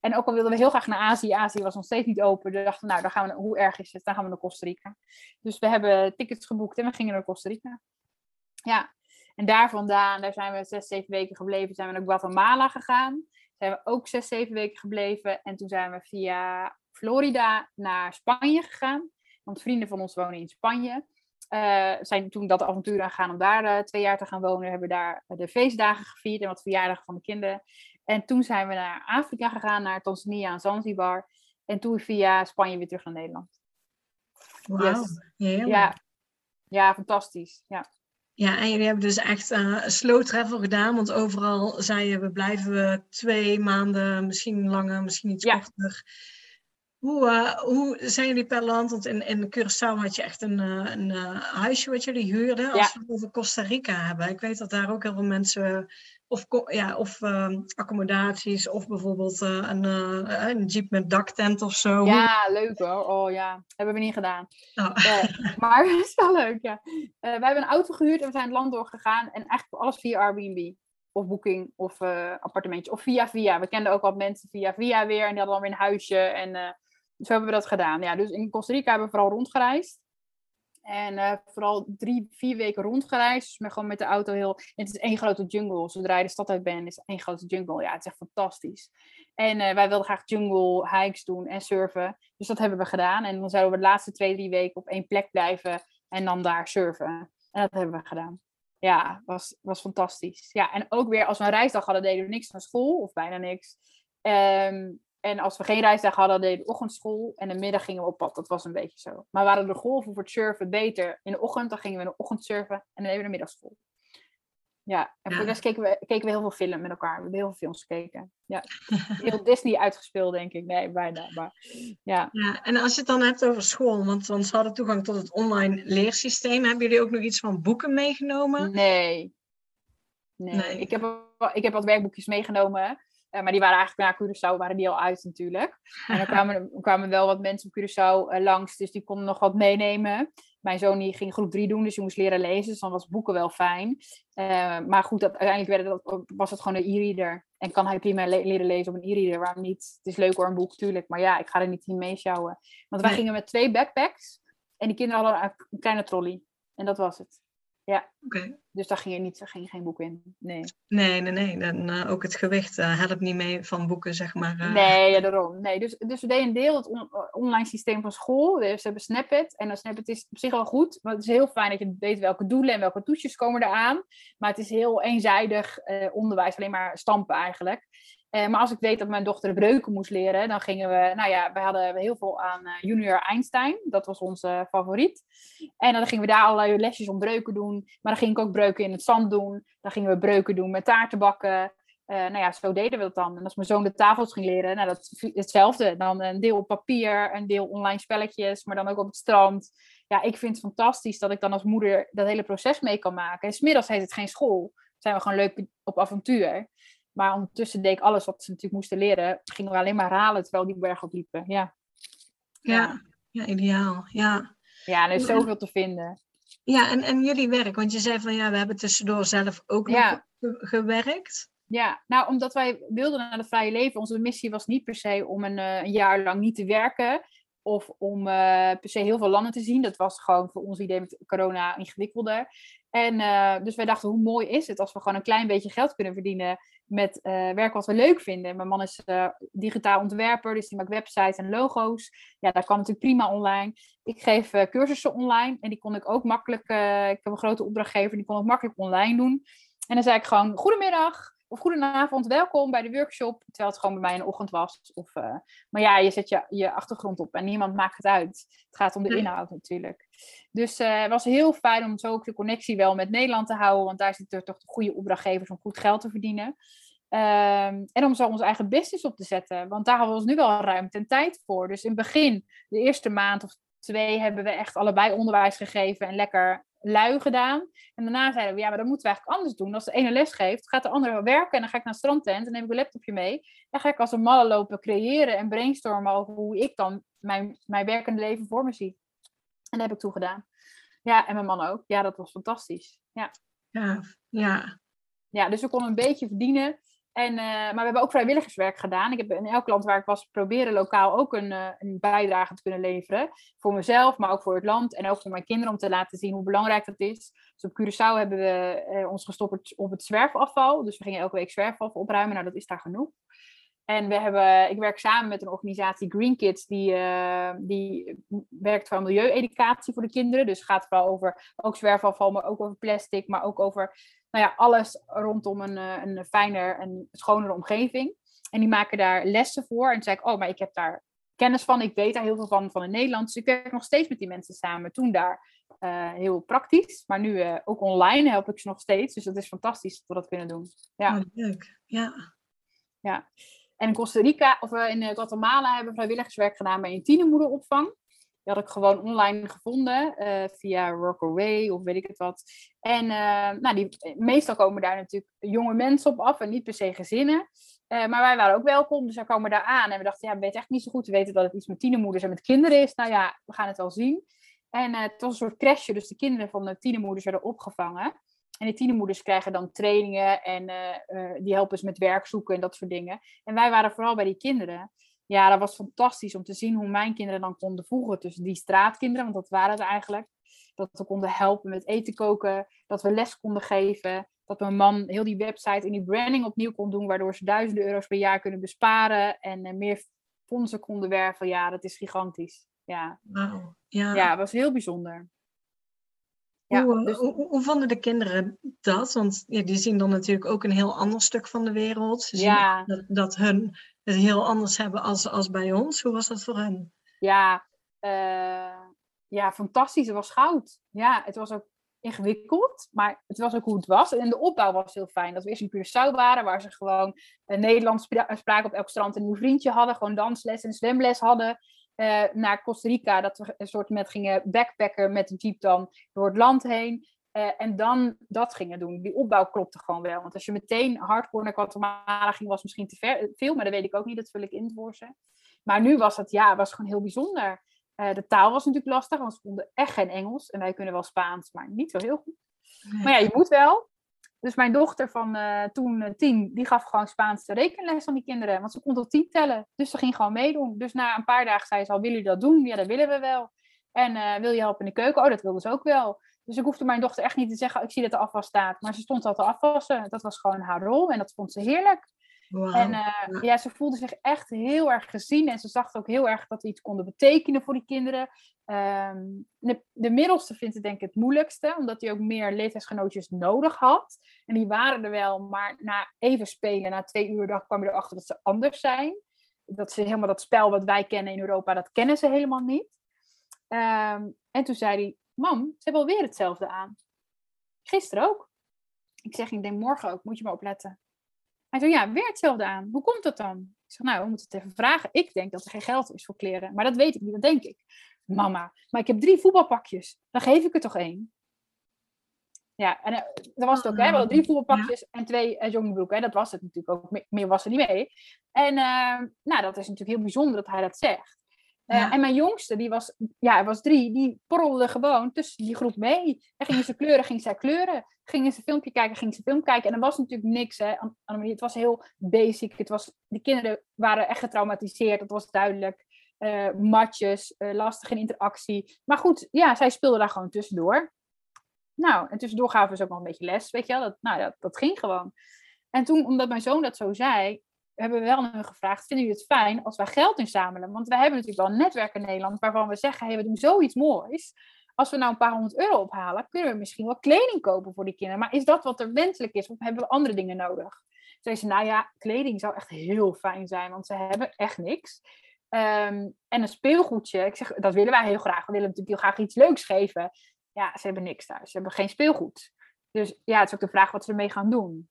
En ook al wilden we heel graag naar Azië, Azië was nog steeds niet open. Dus dachten we, nou, dan gaan we, hoe erg is het? Dan gaan we naar Costa Rica. Dus we hebben tickets geboekt en we gingen naar Costa Rica. Ja, en daar vandaan, daar zijn we zes, zeven weken gebleven. Zijn we naar Guatemala gegaan. Zijn we ook zes, zeven weken gebleven. En toen zijn we via Florida naar Spanje gegaan. Want vrienden van ons wonen in Spanje. Uh, zijn toen dat avontuur aangegaan om daar uh, twee jaar te gaan wonen. Hebben daar de feestdagen gevierd en wat verjaardagen van de kinderen. En toen zijn we naar Afrika gegaan, naar Tanzania en Zanzibar. En toen via Spanje weer terug naar Nederland. Wauw, ja. ja, fantastisch. Ja. Ja, en jullie hebben dus echt uh, een slow travel gedaan, want overal zei je, we blijven twee maanden, misschien langer, misschien iets ja. korter. Hoe, uh, hoe zijn jullie per land? Want in, in Curaçao had je echt een, uh, een uh, huisje wat jullie huurden. Als we het over Costa Rica hebben. Ik weet dat daar ook heel veel mensen of, ja, of uh, accommodaties, of bijvoorbeeld uh, een, uh, een jeep met daktent of zo. Ja, leuk hoor. Oh ja, hebben we niet gedaan. Oh. maar [LAUGHS] het is wel leuk, ja. wij hebben een auto gehuurd en we zijn het land doorgegaan. En eigenlijk alles via Airbnb. Of Booking, of appartementje. Of via via. We kenden ook wat mensen via via weer. En die hadden dan weer een huisje. En zo hebben we dat gedaan. Ja, dus in Costa Rica hebben we vooral rondgereisd. En uh, vooral drie, vier weken rondgereisd. Dus met, gewoon met de auto heel... Het is één grote jungle. Zodra je de stad uit bent, is het één grote jungle. Ja, het is echt fantastisch. En uh, wij wilden graag jungle hikes doen en surfen. Dus dat hebben we gedaan. En dan zouden we de laatste twee, drie weken op één plek blijven. En dan daar surfen. En dat hebben we gedaan. Ja, was, was fantastisch. Ja, en ook weer als we een reisdag hadden, deden we niks naar school. Of bijna niks. Um, en als we geen reisdag hadden, deden we ochtendschool. En in de middag gingen we op pad. Dat was een beetje zo. Maar waren de golven voor het surfen beter in de ochtend, dan gingen we in de ochtend surfen. En dan deden we de middagschool. Ja, en voor de rest keken we, keken we heel veel film met elkaar. We hebben heel veel films gekeken. Ja. [LAUGHS] Heel Disney uitgespeeld, denk ik. Nee, bijna. Maar, ja. ja, en als je het dan hebt over school, want, want ze hadden toegang tot het online leersysteem. Hebben jullie ook nog iets van boeken meegenomen? Nee. Nee. nee. Ik, heb, ik heb wat werkboekjes meegenomen. Uh, maar die waren eigenlijk na Curaçao waren die al uit natuurlijk. En dan kwamen, kwamen wel wat mensen op Curaçao uh, langs, dus die konden nog wat meenemen. Mijn zoon die ging groep 3 doen, dus die moest leren lezen. Dus dan was boeken wel fijn. Uh, maar goed, dat, uiteindelijk werd het, was het gewoon een e-reader. En kan hij prima le leren lezen op een e-reader, waarom niet? Het is leuk hoor, een boek, natuurlijk. Maar ja, ik ga er niet in meeschouwen. Want wij gingen met twee backpacks. En die kinderen hadden een kleine trolley. En dat was het. Ja. Okay. Dus daar ging, je niet, ging geen boek in. Nee, nee, nee. nee. Dan, uh, ook het gewicht uh, helpt niet mee van boeken, zeg maar. Uh... Nee, ja, daarom. Nee, dus, dus we deden een deel het on online systeem van school. Dus we hebben Snapit. En dan Snapit is op zich wel goed. Maar het is heel fijn dat je weet welke doelen en welke toetsjes komen eraan. Maar het is heel eenzijdig onderwijs. Alleen maar stampen eigenlijk. Uh, maar als ik weet dat mijn dochter breuken moest leren, dan gingen we, nou ja, we hadden heel veel aan uh, Junior Einstein. Dat was onze favoriet. En dan gingen we daar allerlei lesjes om breuken doen. Maar dan ging ik ook breuken in het zand doen. Dan gingen we breuken doen met taarten bakken. Uh, nou ja, zo deden we dat dan. En als mijn zoon de tafels ging leren, nou, dat hetzelfde. Dan een deel op papier, een deel online spelletjes, maar dan ook op het strand. Ja, ik vind het fantastisch dat ik dan als moeder dat hele proces mee kan maken. En smiddags heet het geen school. Zijn we gewoon leuk op avontuur. Maar ondertussen deed ik alles wat ze natuurlijk moesten leren. Gingen we alleen maar halen terwijl die berg op liepen. Ja. Ja, ja, ideaal. Ja. ja, er is zoveel te vinden. Ja, en, en jullie werk, want je zei van ja, we hebben tussendoor zelf ook nog gewerkt. Ja, nou, omdat wij wilden naar het vrije leven. Onze missie was niet per se om een, eh, een jaar lang niet te werken. Of om uh, per se heel veel landen te zien. Dat was gewoon voor ons idee met corona ingewikkelder. En uh, dus wij dachten, hoe mooi is het als we gewoon een klein beetje geld kunnen verdienen met uh, werk wat we leuk vinden. Mijn man is digitaal ontwerper, dus die maakt websites en logo's. Ja, dat kan natuurlijk prima online. Ik geef cursussen online en die kon ik ook makkelijk, ik heb een grote opdrachtgever, die kon ik makkelijk online doen. En dan zei ik gewoon, goedemiddag, of goedenavond, welkom bij de workshop. Terwijl het gewoon bij mij de ochtend was. Of, uh, maar ja, je zet je, je achtergrond op en niemand maakt het uit. Het gaat om de inhoud natuurlijk. Dus uh, het was heel fijn om zo ook de connectie wel met Nederland te houden. Want daar zitten toch de goede opdrachtgevers om goed geld te verdienen. Um, en om zo onze eigen business op te zetten. Want daar hebben we ons nu wel ruimte en tijd voor. Dus in het begin, de eerste maand of twee, hebben we echt allebei onderwijs gegeven en lekker lui gedaan. En daarna zeiden we, ja, maar dan moeten we eigenlijk anders doen. Als de ene les geeft, gaat de andere werken en dan ga ik naar strandtent en neem ik een laptopje mee. Dan ga ik als een malle lopen creëren en brainstormen over hoe ik dan mijn, mijn werkende leven voor me zie. En dat heb ik toen gedaan. Ja, en mijn man ook. Ja, dat was fantastisch. Ja. Ja, ja. Ja, dus we konden een beetje verdienen. En, uh, maar we hebben ook vrijwilligerswerk gedaan. Ik heb in elk land waar ik was proberen lokaal ook een, uh, een, bijdrage te kunnen leveren. Voor mezelf, maar ook voor het land. En ook voor mijn kinderen om te laten zien hoe belangrijk dat is. Dus op Curaçao hebben we uh, ons gestopt op het zwerfafval. Dus we gingen elke week zwerfafval opruimen. Nou, dat is daar genoeg. En we hebben, ik werk samen met een organisatie Green Kids, die, die werkt voor milieueducatie voor de kinderen. Dus het gaat vooral over ook zwerfafval, maar ook over plastic, maar ook over nou ja, alles rondom een, eh, een fijner en schonere omgeving. En die maken daar lessen voor. En toen zei ik, oh, maar ik heb daar kennis van. Ik weet daar heel veel van, van in Nederland. Dus ik werk nog steeds met die mensen samen. Toen daar uh, heel praktisch. Maar nu uh, ook online help ik ze nog steeds. Dus dat is fantastisch dat we dat kunnen doen. Ja. Oh, leuk. Ja. ja. En in Costa Rica, of in Guatemala hebben we vrijwilligerswerk gedaan bij een tienermoederopvang. Die had ik gewoon online gevonden uh, via Rockaway of weet ik het wat. En uh, nou, die, meestal komen daar natuurlijk jonge mensen op af en niet per se gezinnen. Maar wij waren ook welkom, dus wij komen daar aan. En we dachten, ja, we weten echt niet zo goed. We weten dat het iets met tienermoeders en met kinderen is. Nou ja, we gaan het wel zien. En het was een soort crashje, dus de kinderen van de tienermoeders werden opgevangen. En de tienermoeders krijgen dan trainingen en die helpen ze met werk zoeken en dat soort dingen. En wij waren vooral bij die kinderen ja, dat was fantastisch om te zien hoe mijn kinderen dan konden voegen tussen die straatkinderen, want dat waren het eigenlijk. Dat we konden helpen met eten koken, dat we les konden geven, dat mijn man heel die website en die branding opnieuw kon doen, waardoor ze duizenden euro's per jaar kunnen besparen en uh, meer fondsen konden werven. Ja, dat is gigantisch. Ja, wow. ja. ja het was heel bijzonder. Ja, hoe, dus... hoe, hoe, vonden de kinderen dat? Want ja, die zien dan natuurlijk ook een heel ander stuk van de wereld. Ze zien dat, dat hun het heel anders hebben als, als bij ons. Hoe was dat voor hen? Ja, uh, ja, fantastisch. Het was goud. Ja, het was ook ingewikkeld, maar het was ook hoe het was. En de opbouw was heel fijn. Dat we eerst in Curaçao waren, waar ze gewoon uh, Nederlands spraken op elk strand een nieuw vriendje hadden. Gewoon dansles en zwemles hadden. Naar Costa Rica, dat we een soort met gingen backpacken met de jeep dan door het land heen. Uh, en dan dat gingen doen. Die opbouw klopte gewoon wel. Want als je meteen hardcore naar Guatemala ging, was misschien te ver, veel, maar dat weet ik ook niet. Dat vul ik in voor ze. Maar nu was het, ja, was gewoon heel bijzonder. Uh, de taal was natuurlijk lastig, want ze konden echt geen Engels. En wij kunnen wel Spaans, maar niet zo heel goed. Maar ja, je moet wel. Dus mijn dochter van uh, toen tien, die gaf gewoon Spaanse rekenles aan die kinderen. Want ze kon tot tien tellen. Dus ze ging gewoon meedoen. Dus na een paar dagen zei ze al, willen jullie dat doen? Ja, dat willen we wel. En wil je helpen in de keuken? Oh, dat wilde ze ook wel. Dus ik hoefde mijn dochter echt niet te zeggen, oh, ik zie dat de afwas staat. Maar ze stond al te afwassen. Dat was gewoon haar rol en dat vond ze heerlijk. En uh, ja, ze voelde zich echt heel erg gezien en ze zag ook heel erg dat we iets konden betekenen voor die kinderen. Um, de, de, middelste vindt het denk ik het moeilijkste, omdat hij ook meer leeftijdsgenootjes nodig had. En die waren er wel, maar na even spelen, na twee uur, dag kwam je erachter dat ze anders zijn. Dat ze helemaal dat spel wat wij kennen in Europa, dat kennen ze helemaal niet. Um, en toen zei hij, mam, ze hebben alweer hetzelfde aan. Gisteren ook. Ik zeg, ik denk morgen ook, moet je maar opletten. Hij zei, ja, weer hetzelfde aan. Hoe komt dat dan? Ik zeg, nou, we moeten het even vragen. Ik denk dat er geen geld is voor kleren. Maar dat weet ik niet, dat denk ik. Mama, maar ik heb drie voetbalpakjes. Dan geef ik er toch één. Ja, en uh, dat was het ook, hè. We hadden drie voetbalpakjes en twee uh, joggingbroeken. Dat was het natuurlijk ook. Meer was er niet mee. En uh, nou, dat is natuurlijk heel bijzonder dat hij dat zegt. Uh, en mijn jongste, die was, ja, hij was drie, die porrelde gewoon tussen die groep mee. En gingen ze kleuren, ging zij kleuren. Gingen ze filmpje kijken, ging ze film kijken. En er was natuurlijk niks, hè. Het was heel basic. Het was, de kinderen waren echt getraumatiseerd, dat was duidelijk. Uh, matjes, uh, lastig in interactie. Maar goed, ja, zij speelde daar gewoon tussendoor. Nou, en tussendoor gaven ze ook nog een beetje les, weet je wel. Dat, nou, dat, dat ging gewoon. En toen, omdat mijn zoon dat zo zei, hebben we wel aan hun gevraagd, vinden jullie het fijn als wij geld inzamelen? Want wij hebben natuurlijk wel een netwerk in Nederland waarvan we zeggen, hey, we doen zoiets moois. Als we nou een paar honderd euro ophalen, kunnen we misschien wel kleding kopen voor die kinderen. Maar is dat wat er wenselijk is? Of hebben we andere dingen nodig? Zei ze, nou ja, kleding zou echt heel fijn zijn, want ze hebben echt niks. Ehm, en een speelgoedje, ik zeg, dat willen wij heel graag. We willen natuurlijk heel graag iets leuks geven. Ja, ze hebben niks thuis. Ze hebben geen speelgoed. Dus ja, het is ook de vraag wat ze ermee gaan doen.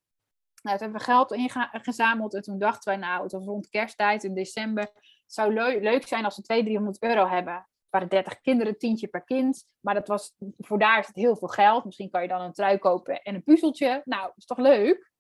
Nou, toen hebben we geld ingezameld en toen dachten wij, nou, het was rond kersttijd in december. Het zou leuk zijn als we 200, 300 euro hebben. Het waren 30 kinderen, tientje per kind. Maar dat was, voor daar is het heel veel geld. Misschien kan je dan een trui kopen en een puzzeltje. Nou, dat is toch leuk?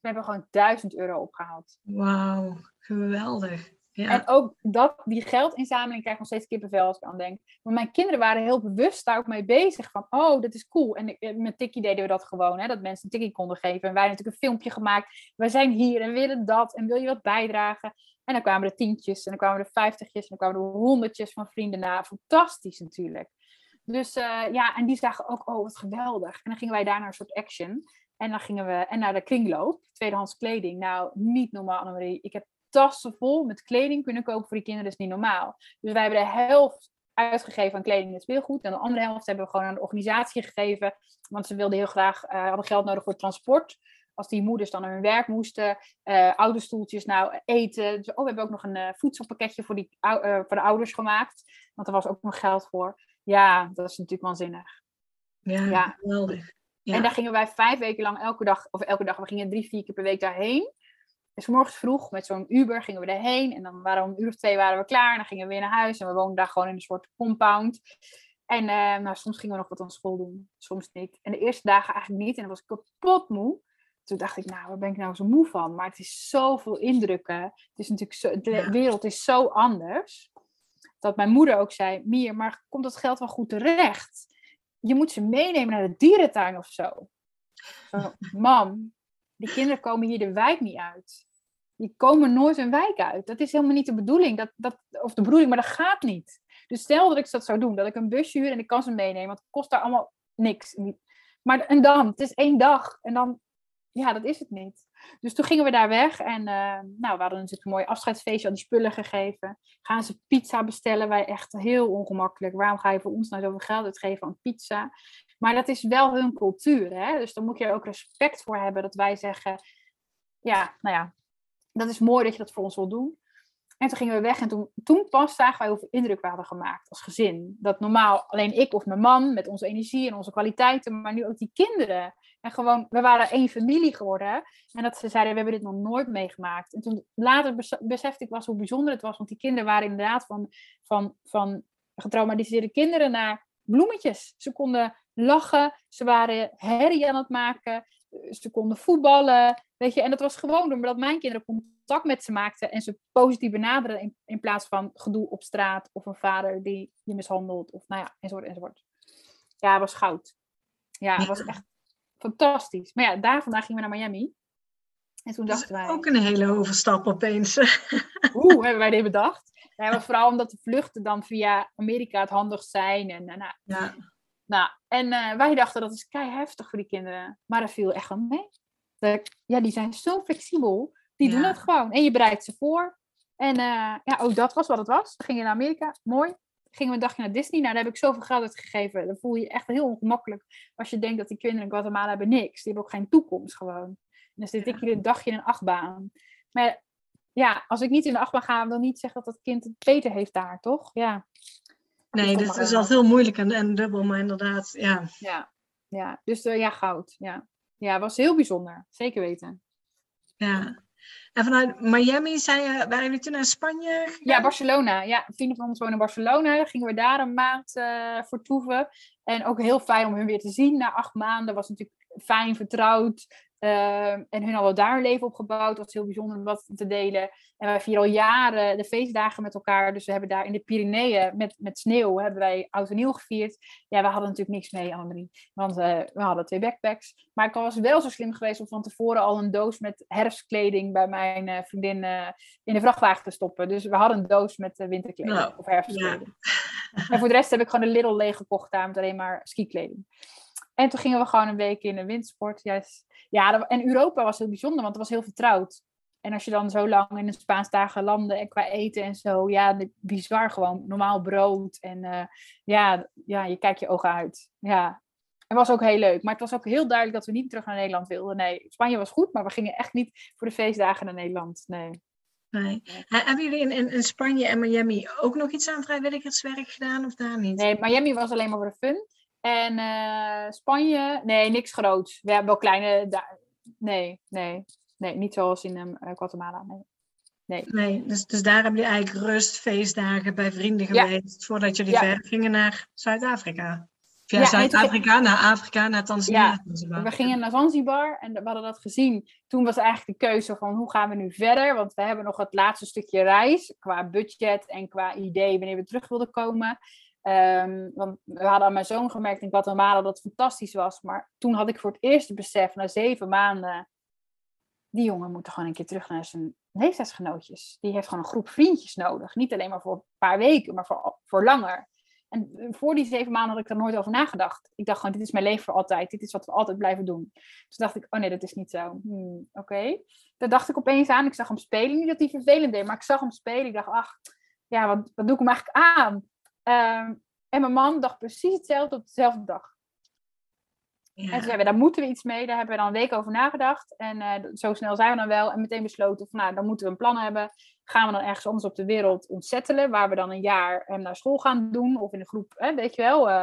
We hebben gewoon 1000 euro opgehaald. Wauw, geweldig. En ook dat, die geldinzameling krijg ik nog steeds kippenvel als ik aan denk. Maar mijn kinderen waren heel bewust daar ook mee bezig. Van, oh, dat is cool. En eh, met Tikkie deden we dat gewoon. Hè, dat mensen een tikkie konden geven. En wij natuurlijk een filmpje gemaakt. We zijn hier en willen dat. En wil je wat bijdragen? En dan kwamen er tientjes. En dan kwamen er vijftigjes. En dan kwamen er honderdjes van vrienden na. Fantastisch natuurlijk. Dus uh, ja, en die zagen ook, oh, wat geweldig. En dan gingen wij daar naar een soort action. En dan gingen we, en naar de kringloop, tweedehands kleding. Nou, niet normaal, Annemarie. Ik heb tassen vol met kleding kunnen kopen voor die kinderen. Dat is niet normaal. Dus wij hebben de helft uitgegeven aan kleding en speelgoed. En de andere helft hebben we gewoon aan de organisatie gegeven. Want ze wilden heel graag, uh, hadden geld nodig voor transport. Als die moeders dan naar hun werk moesten. Uh, ouderstoeltjes, nou, eten. Dus, oh, we hebben ook nog een uh, voedselpakketje voor, die, voor de ouders gemaakt. Want er was ook nog geld voor. Ja, dat is natuurlijk waanzinnig. Ja, ja. geweldig. Ja. En daar gingen wij vijf weken lang elke dag, of elke dag, we gingen drie, vier keer per week daarheen. S morgens vroeg met zo'n Uber gingen we daarheen. En dan waren we om een uur of twee waren we klaar. En dan gingen we weer naar huis. En we woonden daar gewoon in een soort compound. En uh, nou, soms gingen we nog wat aan school doen, soms niet. En de eerste dagen eigenlijk niet. En dan was ik kapot moe. Toen dacht ik, nou, waar ben ik nou zo moe van? Maar het is zoveel indrukken. Het is natuurlijk zo, de wereld is zo anders. Dat mijn moeder ook zei, Mier, maar komt dat geld wel goed terecht? Je moet ze meenemen naar de dierentuin of zo. zo Mam, die kinderen komen hier de wijk niet uit. Die komen nooit een wijk uit. Dat is helemaal niet de bedoeling. Dat, dat, of de bedoeling, maar dat gaat niet. Dus stel dat ik dat zou doen, dat ik een busje huur en ik kan ze meenemen, want het kost daar allemaal niks. Maar en dan, het is één dag en dan, ja, dat is het niet. Dus toen gingen we daar weg en uh, nou, we hadden natuurlijk een mooi afscheidsfeestje, al die spullen gegeven. Gaan ze pizza bestellen, wij echt heel ongemakkelijk. Waarom ga je voor ons nou zoveel geld uitgeven aan pizza? Maar dat is wel hun cultuur, hè? dus daar moet je er ook respect voor hebben dat wij zeggen, ja, nou ja, dat is mooi dat je dat voor ons wil doen. En toen gingen we weg en toen, toen pas zagen wij hoeveel indruk we hadden gemaakt als gezin. Dat normaal alleen ik of mijn man met onze energie en onze kwaliteiten, maar nu ook die kinderen. En gewoon, we waren één familie geworden. En dat ze zeiden, we hebben dit nog nooit meegemaakt. En toen later besefte ik was hoe bijzonder het was, want die kinderen waren inderdaad van, van, van getraumatiseerde kinderen naar bloemetjes. Ze konden lachen, ze waren herrie aan het maken, ze konden voetballen. Weet je, en dat was gewoon omdat mijn kinderen contact met ze maakten en ze positief benaderen in, in plaats van gedoe op straat of een vader die je mishandelt of nou ja, enzovoort enzovoort. Ja, het was goud. Ja, het was echt fantastisch. Maar ja, daar vandaag gingen we naar Miami. En toen dachten wij... Ook een hele overstap opeens. [LAUGHS] Oeh, hebben wij dit bedacht? Ja, maar vooral omdat de vluchten dan via Amerika het handigst zijn. En, nou, ja. Nou, en uh, wij dachten dat is kei heftig voor die kinderen. Maar dat viel echt wel mee. Ja, die zijn zo flexibel. Die doen het gewoon. En je bereidt ze voor. En uh, ja, ook dat was wat het was. Dan ging je naar Amerika. Mooi. Gingen we een dagje naar Disney. Nou, daar heb ik zoveel geld uitgegeven. Dan voel je je echt heel ongemakkelijk. Als je denkt dat die kinderen in Guatemala hebben niks. Die hebben ook geen toekomst gewoon. En dan zit ik hier een dagje in een achtbaan. Maar ja, als ik niet in de achtbaan ga, dan niet zeggen dat dat kind het beter heeft daar, toch? Ja. Nee, dat is altijd heel moeilijk en, en dubbel, maar inderdaad, ja. Ja, ja. dus uh, ja, goud. Ja. ja, was heel bijzonder. Zeker weten. Ja. En vanuit Miami zijn, waren jullie toen naar Spanje? Ja, Barcelona. Ja, vrienden van ons wonen in Barcelona. Gingen we daar een maand uh, voor toeven. En ook heel fijn om hun weer te zien na acht maanden. Was natuurlijk fijn, vertrouwd. Uh, en hun al wel daar een leven opgebouwd. Dat was heel bijzonder om wat te delen. En wij vieren al jaren de feestdagen met elkaar. Dus we hebben daar in de Pyreneeën met, met sneeuw hebben wij oud en nieuw gevierd. Ja, we hadden natuurlijk niks mee, Annemarie. Want uh, we hadden twee backpacks. Maar ik was wel zo slim geweest om van tevoren al een doos met herfstkleding bij mijn uh, vriendin in de vrachtwagen te stoppen. Dus we hadden een doos met winterkleding nou, of herfstkleding. Ja. En voor de rest heb ik gewoon een Lidl leeg gekocht daar met alleen maar skikleding. En toen gingen we gewoon een week in de wintersport. Juist. Ja, en Europa was heel bijzonder, want het was heel vertrouwd. En als je dan zo lang in een Spaanstalige landen en qua eten en zo, ja, bizar gewoon. Normaal brood en uh, ja, ja, je kijkt je ogen uit. Ja, het was ook heel leuk. Maar het was ook heel duidelijk dat we niet terug naar Nederland wilden. Nee, Spanje was goed, maar we gingen echt niet voor de feestdagen naar Nederland. Nee. Nee. Hebben jullie in, in, in, Spanje en Miami ook nog iets aan vrijwilligerswerk gedaan of daar niet? Nee, Miami was alleen maar voor de fun. En uh, Spanje, nee, niks groots. We hebben wel kleine. Nee, nee, nee, niet zoals in um, Guatemala. Nee. Nee. nee dus, dus daar hebben jullie eigenlijk rust, feestdagen bij vrienden geweest. Voordat jullie ja. verder gingen naar Zuid-Afrika. Via ja, Zuid-Afrika, naar Afrika, naar Tanzania. Ja, we gingen naar Zanzibar en we hadden dat gezien. Toen was eigenlijk de keuze van hoe gaan we nu verder? Want we hebben nog het laatste stukje reis qua budget en qua idee wanneer we terug wilden komen. Um, want we hadden aan mijn zoon gemerkt in Guatemala dat fantastisch was. Maar toen had ik voor het eerst het besef, na zeven maanden, die jongen moet gewoon een keer terug naar zijn leeftijdsgenootjes. Die heeft gewoon een groep vriendjes nodig. Niet alleen maar voor een paar weken, maar voor, voor langer. En voor die zeven maanden had ik daar nooit over nagedacht. Ik dacht gewoon, dit is mijn leven voor altijd. Dit is wat we altijd blijven doen. Toen dacht ik, oh nee, dat is niet zo. Hmm, Oké. Daar dacht ik opeens aan. Ik zag hem spelen. Niet dat hij vervelend deed, maar ik zag hem spelen. Ik dacht, ach, ja, wat, wat doe ik hem eigenlijk aan? Ehm, en mijn man dacht precies hetzelfde op dezelfde dag. Ja. En zeiden we, daar moeten we iets mee. Daar hebben we dan een week over nagedacht. En uh, zo snel zijn we dan wel. En meteen besloten van, nou, dan moeten we een plan hebben. Gaan we dan ergens anders op de wereld ontzettelen. Waar we dan een jaar hem naar school gaan doen. Of in een groep, weet je wel. Uh,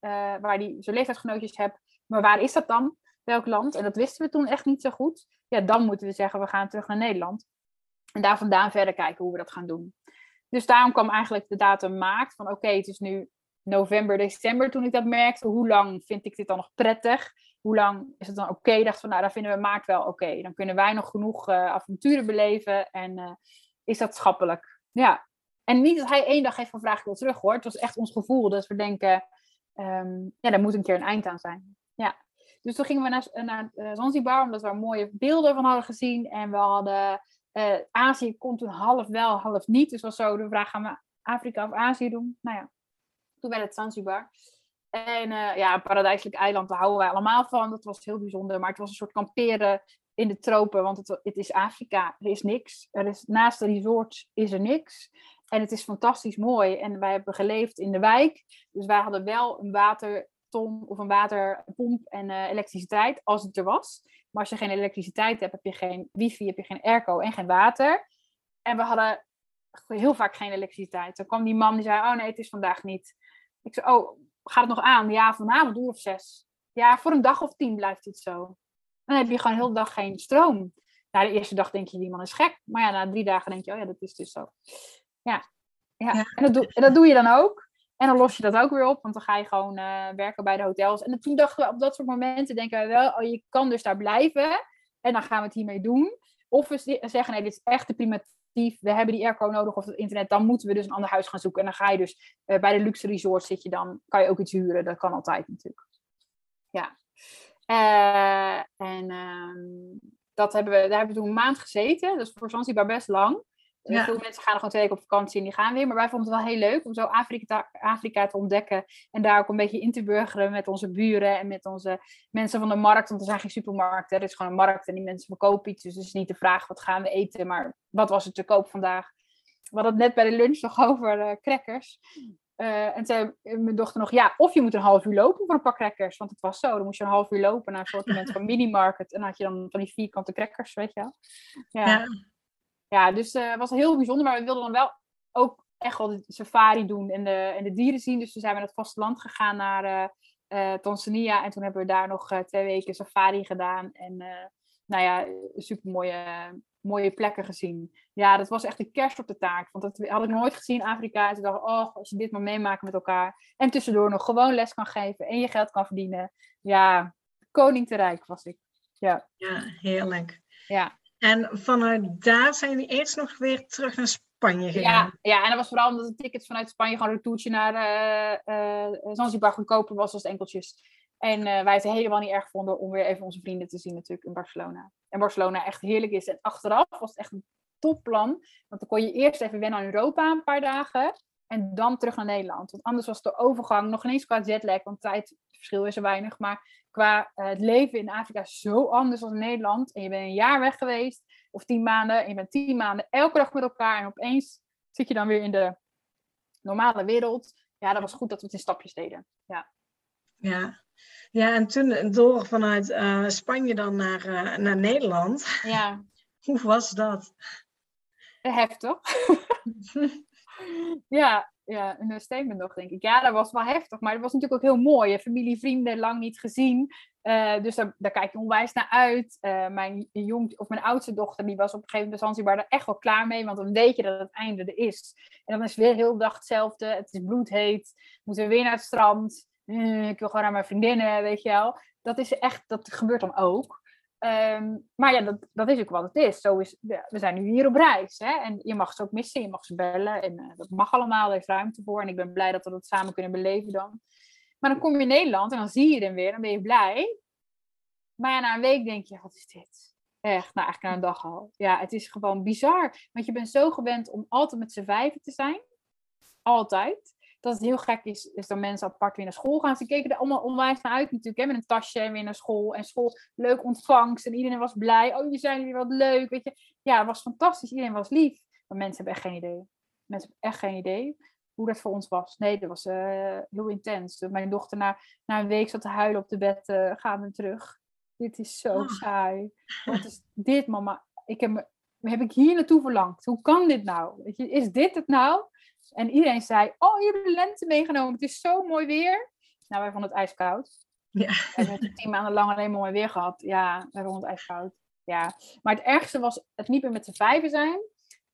uh, waar die zo leeftijdsgenootjes hebt. Maar waar is dat dan? welk land. En dat wisten we toen echt niet zo goed. Ja, dan moeten we zeggen, we gaan terug naar Nederland. En daar vandaan verder kijken hoe we dat gaan doen. Dus daarom kwam eigenlijk de datum maakt van oké, het is nu november, december toen ik dat merkte. Hoe lang vind ik dit dan nog prettig? Hoe lang is het dan oké? Okay? dacht van nou, daar vinden we maakt wel oké. Dan kunnen wij nog genoeg uh, avonturen beleven en uh, is dat schappelijk. Ja, en niet dat hij één dag heeft van vraag ik wil terug hoor. Het was echt ons gevoel dat we denken, um, ja, daar moet een keer een eind aan zijn. Ja. Dus toen gingen we naar, naar uh, Zanzibar, omdat we mooie beelden van hadden gezien. En we hadden, uh, Azië kon toen half wel, half niet. Dus was zo de vraag, gaan we Afrika of Azië doen? Nou ja, toen werd het Zanzibar. En uh, ja, een paradijselijk eiland, daar houden wij allemaal van. Dat was heel bijzonder. Maar het was een soort kamperen in de tropen, want het, het is Afrika. Er is niks. Er is, naast de resorts is er niks. En het is fantastisch mooi. En wij hebben geleefd in de wijk. Dus wij hadden wel een waterton of een waterpomp en uh, elektriciteit, als het er was. Maar als je geen elektriciteit hebt, heb je geen wifi, heb je geen airco en geen water. En we hadden heel vaak geen elektriciteit. Dan kwam die man die zei, oh nee, het is vandaag niet. Ik zei, oh, gaat het nog aan? Ja, vanavond uur of zes. Ja, voor een dag of tien blijft het zo. Dan heb je gewoon heel de dag geen stroom. Nou, de eerste dag denk je, die man is gek. Maar ja, na drie dagen denk je, oh ja, dat is dus zo. Ja, ja. ja. En, dat doe, en dat doe je dan ook. En dan los je dat ook weer op, want dan ga je gewoon uh, werken bij de hotels. En toen dachten we op dat soort momenten, denken we wel, oh, je kan dus daar blijven. En dan gaan we het hiermee doen. Of we zeggen, nee, dit is echt te primitief. We hebben die airco nodig of het internet. Dan moeten we dus een ander huis gaan zoeken. En dan ga je dus uh, bij de luxe resort zit je dan, kan je ook iets huren. Dat kan altijd natuurlijk. Ja. Uh, en ehm, dat hebben we, daar hebben we toen een maand gezeten. Dat is voor Zanzibar best lang. Ja. Veel mensen gaan gewoon twee weken op vakantie en die gaan weer. Maar wij vonden het wel heel leuk om zo Afrika, Afrika te ontdekken. En daar ook een beetje in te burgeren met onze buren en met onze mensen van de markt. Want er zijn geen supermarkten. Er is gewoon een markt en die mensen verkopen iets. Dus het is niet de vraag wat gaan we eten, maar wat was er te koop vandaag. We hadden het net bij de lunch nog [LAUGHS] over uh, crackers. Uh, en zei mijn dochter nog, ja, of je moet een half uur lopen voor een pak crackers. Want het was zo, dan moest je een half uur lopen naar een soort van [LAUGHS] minimarket. En dan had je dan van die vierkante crackers, weet je wel. Ja. ja ja, dus het uh, was heel bijzonder. Maar we wilden dan wel ook echt wel de safari doen en de, en de dieren zien. Dus toen zijn we naar het vasteland gegaan naar uh, Tanzania. En toen hebben we daar nog twee weken safari gedaan. En nou ja, super mooie, mooie plekken gezien. Ja, dat was echt een kerst op de taart. Want dat had ik nooit gezien in Afrika. En toen dacht ik, oh, als je dit maar meemaakt met elkaar. En tussendoor nog gewoon les kan geven en je geld kan verdienen. Ja, koning te rijk was ik. Ja, ja heerlijk. Ja. En vanuit daar zijn jullie eerst nog weer terug naar Spanje gegaan. Ja, ja en dat was vooral omdat de ticket vanuit Spanje gewoon een toertje naar uh, uh, Zanzibar goedkoper was als enkeltjes. En uh, wij het helemaal niet erg vonden om weer even onze vrienden te zien natuurlijk in Barcelona. En Barcelona echt heerlijk is. En achteraf was het echt een topplan. Want dan kon je eerst even wennen aan Europa een paar dagen. En dan terug naar Nederland. Want anders was de overgang nog ineens qua jetlag. Want tijdverschil is er weinig. Maar qua uh, het leven in Afrika zo anders dan in Nederland. En je bent een jaar weg geweest. Of tien maanden. En je bent tien maanden elke dag met elkaar. En opeens zit je dan weer in de normale wereld. Ja, dat was goed dat we het in stapjes deden. Ja. Ja. Ja, en toen door vanuit uh, Spanje dan naar, uh, naar Nederland. Ja. [LAUGHS] Hoe was dat? Heftig. [LAUGHS] ja, ja, een statement nog, denk ik. Ja, dat was wel heftig, maar het was natuurlijk ook heel mooi. Familie, vrienden, lang niet gezien. Uh, dus daar, daar, kijk je onwijs naar uit. Uh, mijn, jong, of mijn oudste dochter, die was op een gegeven moment bij Zanzibar echt wel klaar mee. Want dan weet je dat het einde er is. En dan is weer heel dag hetzelfde. Het is bloedheet. Moeten we weer naar het strand. Uh, ik wil gewoon naar mijn vriendinnen, weet je wel. Dat is echt, dat gebeurt dan ook. Um, maar ja, dat, dat is ook wat het is. Zo is we zijn nu hier op reis. Hè? En je mag ze ook missen, je mag ze bellen. En uh, dat mag allemaal, er is ruimte voor. En ik ben blij dat we dat samen kunnen beleven dan. Maar dan kom je in Nederland en dan zie je hem weer. Dan ben je blij. Maar ja, na een week denk je, wat is dit? Echt, nou eigenlijk na een dag al. Ja, het is gewoon bizar. Want je bent zo gewend om altijd met z'n vijven te zijn. Altijd dat het heel gek is, is dat mensen apart weer naar school gaan. Ze keken er allemaal onwijs naar uit natuurlijk, hè, met een tasje en weer naar school. En school, leuk ontvangst en iedereen was blij. Oh, jullie zijn weer wat leuk, weet je. Ja, het was fantastisch. Iedereen was lief. Maar mensen hebben echt geen idee. Mensen hebben echt geen idee hoe dat voor ons was. Nee, dat was uh, heel intens. Mijn dochter na, na een week zat te huilen op de bed, uh, gaan we terug. Dit is zo oh. saai. Wat is dit, mama? Ik heb, heb ik hier naartoe verlangd? Hoe kan dit nou? Weet je, is dit het nou? En iedereen zei, oh, je hebt de lente meegenomen. Het is zo mooi weer. Nou, wij vonden het ijskoud. Ja. We hebben tien maanden lang alleen maar weer gehad. Ja, we rond ijskoud. Ja. Maar het ergste was het niet meer met z'n vijven zijn.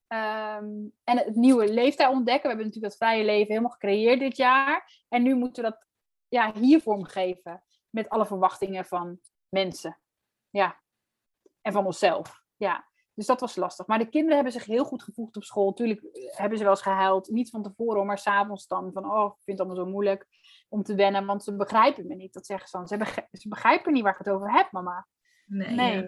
Ehm, en het nieuwe leeftijd ontdekken. We hebben natuurlijk dat vrije leven helemaal gecreëerd dit jaar. En nu moeten we dat ja, hier vormgeven. Met alle verwachtingen van mensen. Ja. En van onszelf. Ja. Dus dat was lastig. Maar de kinderen hebben zich heel goed gevoegd op school. Tuurlijk eh, hebben ze wel eens gehuild. Niet van tevoren, maar s'avonds dan. Van, oh, ik vind het allemaal zo moeilijk om te wennen. Want ze begrijpen me niet. Dat zeggen ze dan. Ze, ze begrijpen niet waar ik het over heb, mama. Nee. Nee.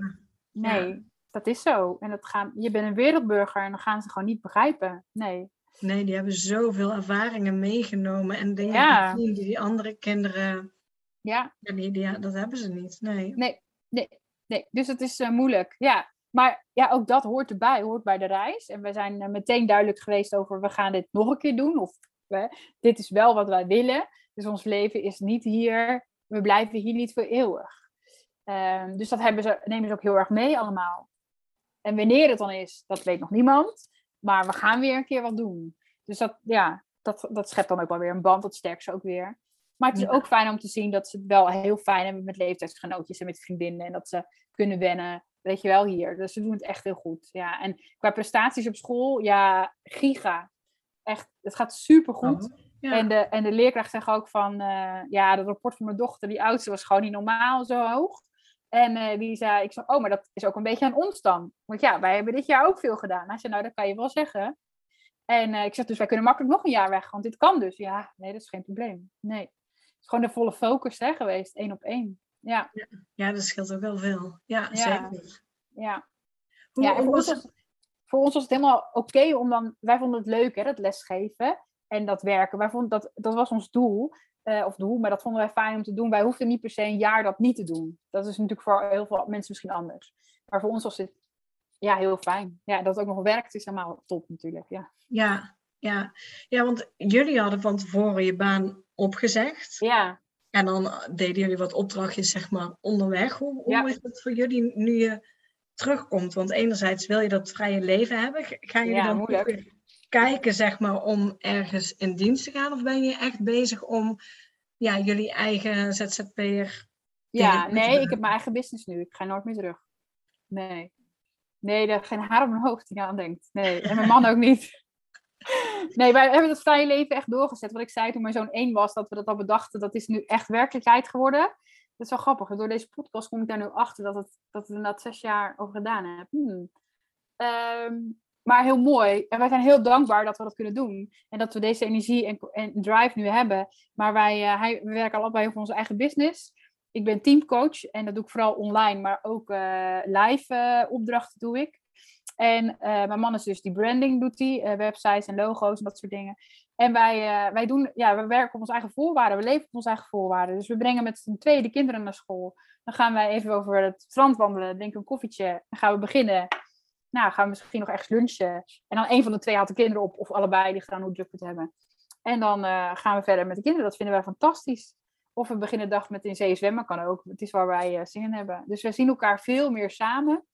nee. Dat is zo. En dat gaan, je bent een wereldburger en dan gaan ze gewoon niet begrijpen. Nee. Nee, die hebben zoveel ervaringen meegenomen en dingen ja. die die andere kinderen. Ja. die, die, dat hebben ze niet. Nee. Nee, nee, nee. Dus het is uh, moeilijk. Ja. Maar ja, ook dat hoort erbij, hoort bij de reis. En we zijn uh, meteen duidelijk geweest over we gaan dit nog een keer doen. Of dit is wel wat wij willen. Dus ons leven is niet hier. We blijven hier niet voor eeuwig. Ehm, dus dat hebben ze, nemen ze ook heel erg mee allemaal. En wanneer het dan is, dat weet nog niemand. Maar we gaan weer een keer wat doen. Dus dat, ja, dat, dat schept dan ook wel weer een band. Dat sterkt ze ook weer. Maar het is ook fijn om te zien dat ze het wel heel fijn hebben met leeftijdsgenootjes en met vriendinnen. En dat ze kunnen wennen, weet je wel, hier. Dus ze doen het echt heel goed. Ja. En qua prestaties op school, ja, giga. Echt, het gaat super goed. Oh, en, de, en de leerkracht zegt ook van, uh, ja, dat rapport van mijn dochter, die oudste, was gewoon niet normaal zo hoog. En uh, die zei, ik zei, oh, maar dat is ook een beetje aan ons dan. Want ja, wij hebben dit jaar ook veel gedaan. Hij zei, nou, dat kan je wel zeggen. En uh, ik zeg, dus wij kunnen makkelijk nog een jaar weg, want dit kan dus. Ja, nee, dat is geen probleem. Nee. Het is gewoon de volle focus hè, geweest, één op één. Ja. ja, dat scheelt ook wel veel. Ja, zeker. Ja, ja voor, ons was, voor ons was het helemaal oké om dan... Wij vonden het leuk, hè, dat lesgeven en dat werken. Wij vonden dat, dat was ons doel. Uh, of doel, maar dat vonden wij fijn om te doen. Wij hoefden niet per se een jaar dat niet te doen. Dat is natuurlijk voor heel veel mensen misschien anders. Maar voor ons was het ja, heel fijn. Ja, dat het ook nog werkt is helemaal top natuurlijk. Ja. Ja, ja. ja, want jullie hadden van tevoren je baan opgezegd. Ja. En dan deden jullie wat opdrachtjes zeg maar onderweg. Hoe, hoe is het voor jullie nu je terugkomt? Want enerzijds wil je dat vrije leven hebben. Gaan jullie dan moeilijk kijken, zeg maar, om ergens in dienst te gaan? Of ben je echt bezig om ja, jullie eigen ZZP'er... Ja, nee, ik heb mijn eigen business nu. Ik ga nooit meer terug. Nee. Nee, er geen haar op mijn hoofd die aan denkt. Nee, en mijn man ook niet. [LAUGHS] Nee, wij hebben het vrije leven echt doorgezet. Wat ik zei toen mijn zoon één was, dat we dat al bedachten, dat is nu echt werkelijkheid geworden. Dat is wel grappig. Door deze podcast kom ik daar nu achter dat, het, dat we inderdaad zes jaar over gedaan hebben. Hmm. Ehm, maar heel mooi. En wij zijn heel dankbaar dat we dat kunnen doen. En dat we deze energie en, en drive nu hebben. Maar wij uh, hij, we werken allebei voor onze eigen business. Ik ben teamcoach en dat doe ik vooral online, maar ook uh, live uh, opdrachten doe ik. En mijn man is dus die branding doet hij, websites en logo's en dat soort dingen. En wij, wij, doen, ja, we werken op onze eigen voorwaarden, we leven op onze eigen voorwaarden. Dus we brengen met z'n tweeën de kinderen naar school. Dan gaan wij even over het strand wandelen, drinken een koffietje. Dan gaan we beginnen nou, gaan we misschien nog ergens lunchen. En dan een van de twee haalt de kinderen op, of allebei, die gaan hoe druk hebben. En dan gaan we verder met de kinderen. Dat vinden wij fantastisch. Of we beginnen de dag met in zee zwemmen, kan ook. Het is waar wij zin in hebben. Dus we zien elkaar veel meer samen.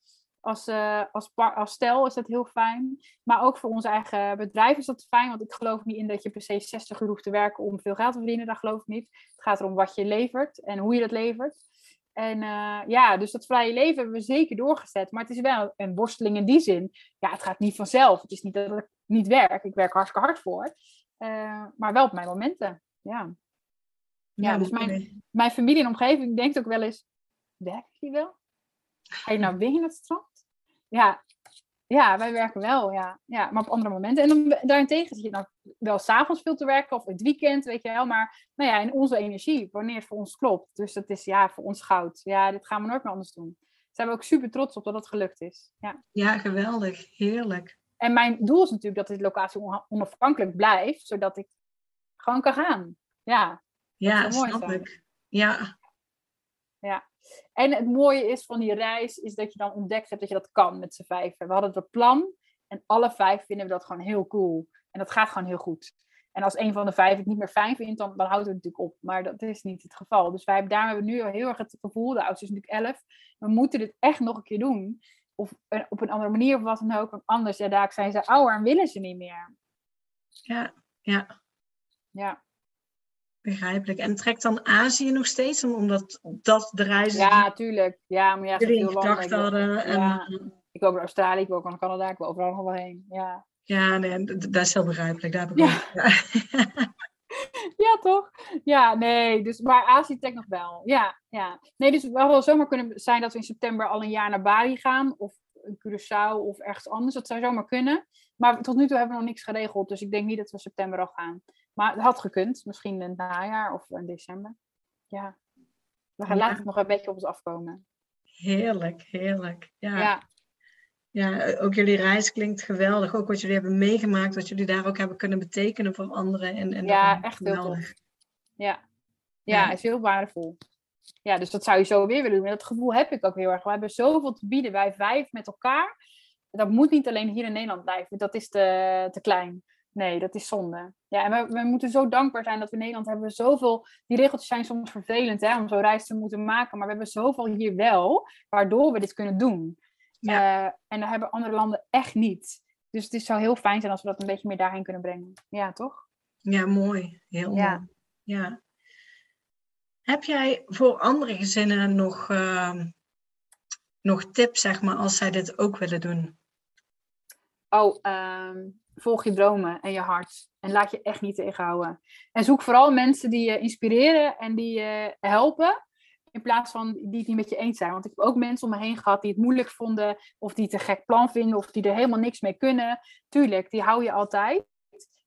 Als, uh, als, als stel is dat heel fijn. Maar ook voor ons eigen bedrijf is dat fijn. Want ik geloof niet in dat je per se 60 uur hoeft te werken om veel geld te verdienen. Dat geloof ik niet. Het gaat erom wat je levert en hoe je dat levert. En uh, ja, dus dat vrije leven hebben we zeker doorgezet. Maar het is wel een worsteling in die zin. Ja, het gaat niet vanzelf. Het is niet dat ik niet werk. Ik werk hartstikke hard voor. Uh, maar wel op mijn momenten. Ja, ja, dus mijn, mijn familie en omgeving denkt ook wel eens... Werk je wel? Ga je nou weer in het strand? Ja, ja, wij werken wel, ja. ja. Maar op andere momenten. En dan, daarentegen zit je dan wel s'avonds veel te werken of het weekend, weet je wel. Maar nou ja, in onze energie, wanneer het voor ons klopt. Dus dat is ja, voor ons goud. Ja, dit gaan we nooit meer anders doen. Daar zijn we ook super trots op dat het gelukt is. Ja, ja geweldig. Heerlijk. En mijn doel is natuurlijk dat dit locatie onafhankelijk blijft, zodat ik gewoon kan gaan. Ja, ja snap ik. Ja. Ja, en het mooie is van die reis, is dat je dan ontdekt hebt dat je dat kan met z'n vijven. We hadden het plan en alle vijf vinden we dat gewoon heel cool. En dat gaat gewoon heel goed. En als een van de vijf het niet meer fijn vindt, dan, dan houdt het natuurlijk op. Maar dat is niet het geval. Dus wij, daar hebben we nu heel erg het gevoel, de oudste is natuurlijk elf, we moeten dit echt nog een keer doen. Of op een andere manier of wat dan ook. Want anders, ja, daar zijn ze ouder en willen ze niet meer. Ja, ja. Ja. Begrijpelijk. En trekt dan Azië nog steeds, omdat dat de reis Ja, tuurlijk. Ja, maar ja, jullie in gedachten hadden. En, ja. Ik wil naar Australië, ik wil naar Canada, ik wil overal nog wel heen. Ja, ja nee, dat is heel begrijpelijk. Daar heb ik ja. [LAUGHS] ja, toch? Ja, nee. Dus, maar Azië trekt nog wel. Ja, ja. Nee, dus het wel zomaar kunnen zijn dat we in september al een jaar naar Bali gaan. Of Curaçao of ergens anders. Dat zou zomaar kunnen. Maar tot nu toe hebben we nog niks geregeld. Dus ik denk niet dat we september al gaan. Maar het had gekund. Misschien in het najaar of in december. Ja. We gaan ja. later nog een beetje op ons afkomen. Heerlijk, heerlijk. Ja. ja. ja. ook jullie reis klinkt geweldig. Ook wat jullie hebben meegemaakt. Wat jullie daar ook hebben kunnen betekenen voor anderen. En, en ja, echt heel tof. Ja. ja, is heel waardevol. Ja, dus dat zou je zo weer willen doen. En dat gevoel heb ik ook heel erg. We hebben zoveel te bieden, wij vijf met elkaar. Dat moet niet alleen hier in Nederland blijven. Dat is te, te klein. Nee, dat is zonde. Ja, en we, we, moeten zo dankbaar zijn dat we in Nederland hebben zoveel... Die regeltjes zijn soms vervelend hè, om zo'n reis te moeten maken. Maar we hebben zoveel hier wel, waardoor we dit kunnen doen. Ja. Uh, en dat hebben andere landen echt niet. Dus het zou heel fijn zijn als we dat een beetje meer daarheen kunnen brengen. Ja, toch? Ja, mooi. Heel ja. mooi. Ja. Heb jij voor andere gezinnen nog, uh, nog tips, zeg maar, als zij dit ook willen doen? Oh, um, volg je dromen en je hart. En laat je echt niet tegenhouden. En zoek vooral mensen die je inspireren en die je helpen. In plaats van die het niet met je eens zijn. Want ik heb ook mensen om me heen gehad die het moeilijk vonden. Of die het een gek plan vinden. Of die er helemaal niks mee kunnen. Tuurlijk, die hou je altijd.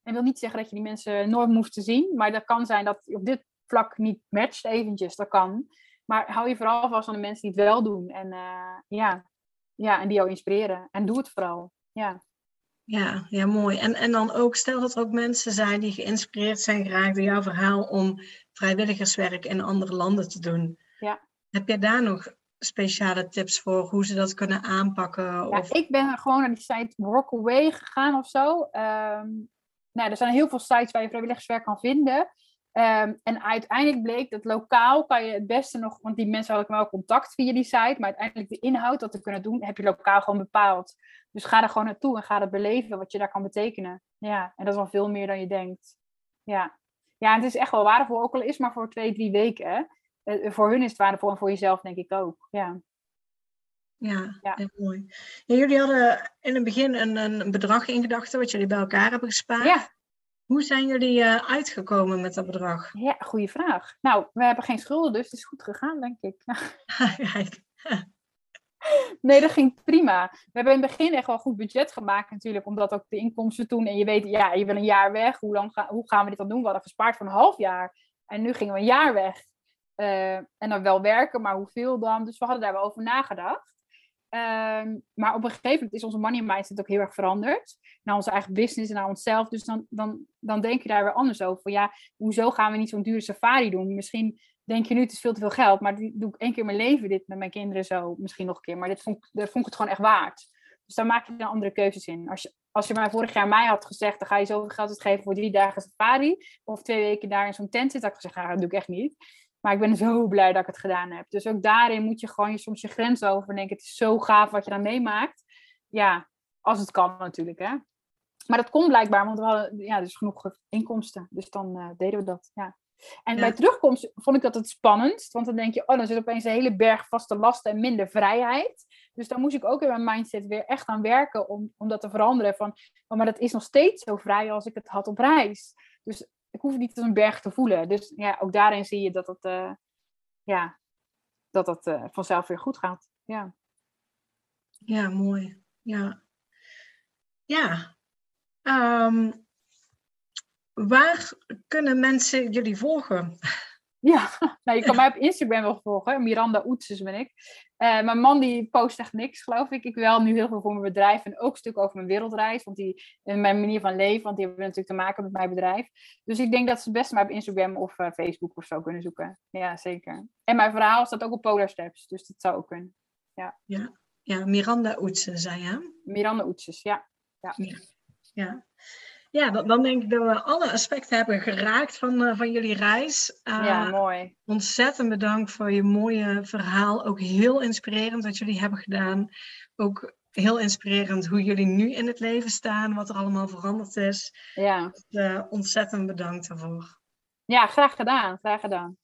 En wil niet zeggen dat je die mensen nooit hoeft te zien. Maar dat kan zijn dat op dit vlak niet matcht eventjes. Dat kan. Maar hou je vooral vast aan de mensen die het wel doen. En, uh, ja. Ja, en die jou inspireren. En doe het vooral. Ja. Ja, ja, mooi. En, en dan ook, stel dat er ook mensen zijn die geïnspireerd zijn geraakt door jouw verhaal om vrijwilligerswerk in andere landen te doen. Ja. Heb jij daar nog speciale tips voor hoe ze dat kunnen aanpakken? Ja, of... ik ben gewoon naar die site Rockaway gegaan of zo. Um, nou, er zijn heel veel sites waar je vrijwilligerswerk kan vinden. Um, en uiteindelijk bleek dat lokaal kan je het beste nog, want die mensen hadden wel contact via die site, maar uiteindelijk de inhoud dat te kunnen doen, heb je lokaal gewoon bepaald. Dus ga er gewoon naartoe en ga het beleven wat je daar kan betekenen. Ja, en dat is wel veel meer dan je denkt. Ja, ja het is echt wel waardevol, ook al is maar voor twee, drie weken. Uh, voor hun is het waardevol en voor jezelf denk ik ook. Ja. Ja, ja. heel mooi. Ja, jullie hadden in het begin een, een bedrag in gedachten wat jullie bij elkaar hebben gespaard. Ja. Hoe zijn jullie uh, uitgekomen met dat bedrag? Ja, goede vraag. Nou, we hebben geen schulden, dus het is goed gegaan, denk ik. [LAUGHS] nee, dat ging prima. We hebben in het begin echt wel goed budget gemaakt natuurlijk, omdat ook de inkomsten toen, en je weet, ja, je wil een jaar weg, hoe, lang ga, hoe gaan we dit dan doen? We hadden gespaard voor een half jaar en nu gingen we een jaar weg. Uh, en dan wel werken, maar hoeveel dan? Dus we hadden daar wel over nagedacht. Um, maar op een gegeven moment is onze money mindset ook heel erg veranderd. Naar onze eigen business en naar onszelf. Dus dan, dan, dan denk je daar weer anders over. Ja, hoezo gaan we niet zo'n dure safari doen? Misschien denk je nu, het is veel te veel geld. Maar doe ik één keer in mijn leven dit met mijn kinderen zo. Misschien nog een keer. Maar dit vond, vond ik het gewoon echt waard. Dus daar maak je dan andere keuzes in. Als je, als je mij vorig jaar mij had gezegd, dan ga je zoveel geld uitgeven voor drie dagen safari. Of twee weken daar in zo'n tent zitten. had ik gezegd, ja, dat doe ik echt niet. Maar ik ben zo blij dat ik het gedaan heb. Dus ook daarin moet je gewoon je, soms je grens over denken. Het is zo gaaf wat je dan meemaakt. Ja, als het kan natuurlijk. Hè. Maar dat kon blijkbaar, want we hadden ja, dus genoeg inkomsten. Dus dan uh, deden we dat. Ja. En bij terugkomst vond ik dat het spannend. Want dan denk je, oh, dan zit opeens een hele berg vaste lasten en minder vrijheid. Dus dan moest ik ook in mijn mindset weer echt aan werken om, om dat te veranderen. Van, oh, maar dat is nog steeds zo vrij als ik het had op reis. Dus ik hoef niet als een berg te voelen. Dus ja, ook daarin zie je dat het, uh, ja, dat het uh, vanzelf weer goed gaat. Ja. Ja, mooi. Ja. Ja. Um, waar kunnen mensen jullie volgen? Ja, [LAUGHS] nou, je kan mij op Instagram wel volgen. Miranda Oetses ben ik. Uh, mijn man die post echt niks, geloof ik. Ik wel nu heel veel voor mijn bedrijf en ook een stuk over mijn wereldreis. Want die, en mijn manier van leven, want die hebben natuurlijk te maken met mijn bedrijf. Dus ik denk dat ze het best maar op Instagram of uh, Facebook of zo kunnen zoeken. Ja, zeker. En mijn verhaal staat ook op Polar Steps, dus dat zou ook kunnen. Ja, ja, ja Miranda Oetsen, zei je? Miranda Oetses, ja. ja. ja. ja. Ja, dan, denk ik dat we alle aspecten hebben geraakt van, uh, van jullie reis. Uh, ja, mooi. Ontzettend bedankt voor je mooie verhaal. Ook heel inspirerend wat jullie hebben gedaan. Ook heel inspirerend hoe jullie nu in het leven staan, wat er allemaal veranderd is. Ja. Dus, uh, ontzettend bedankt daarvoor. Ja, graag gedaan. Graag gedaan.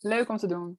Leuk om te doen.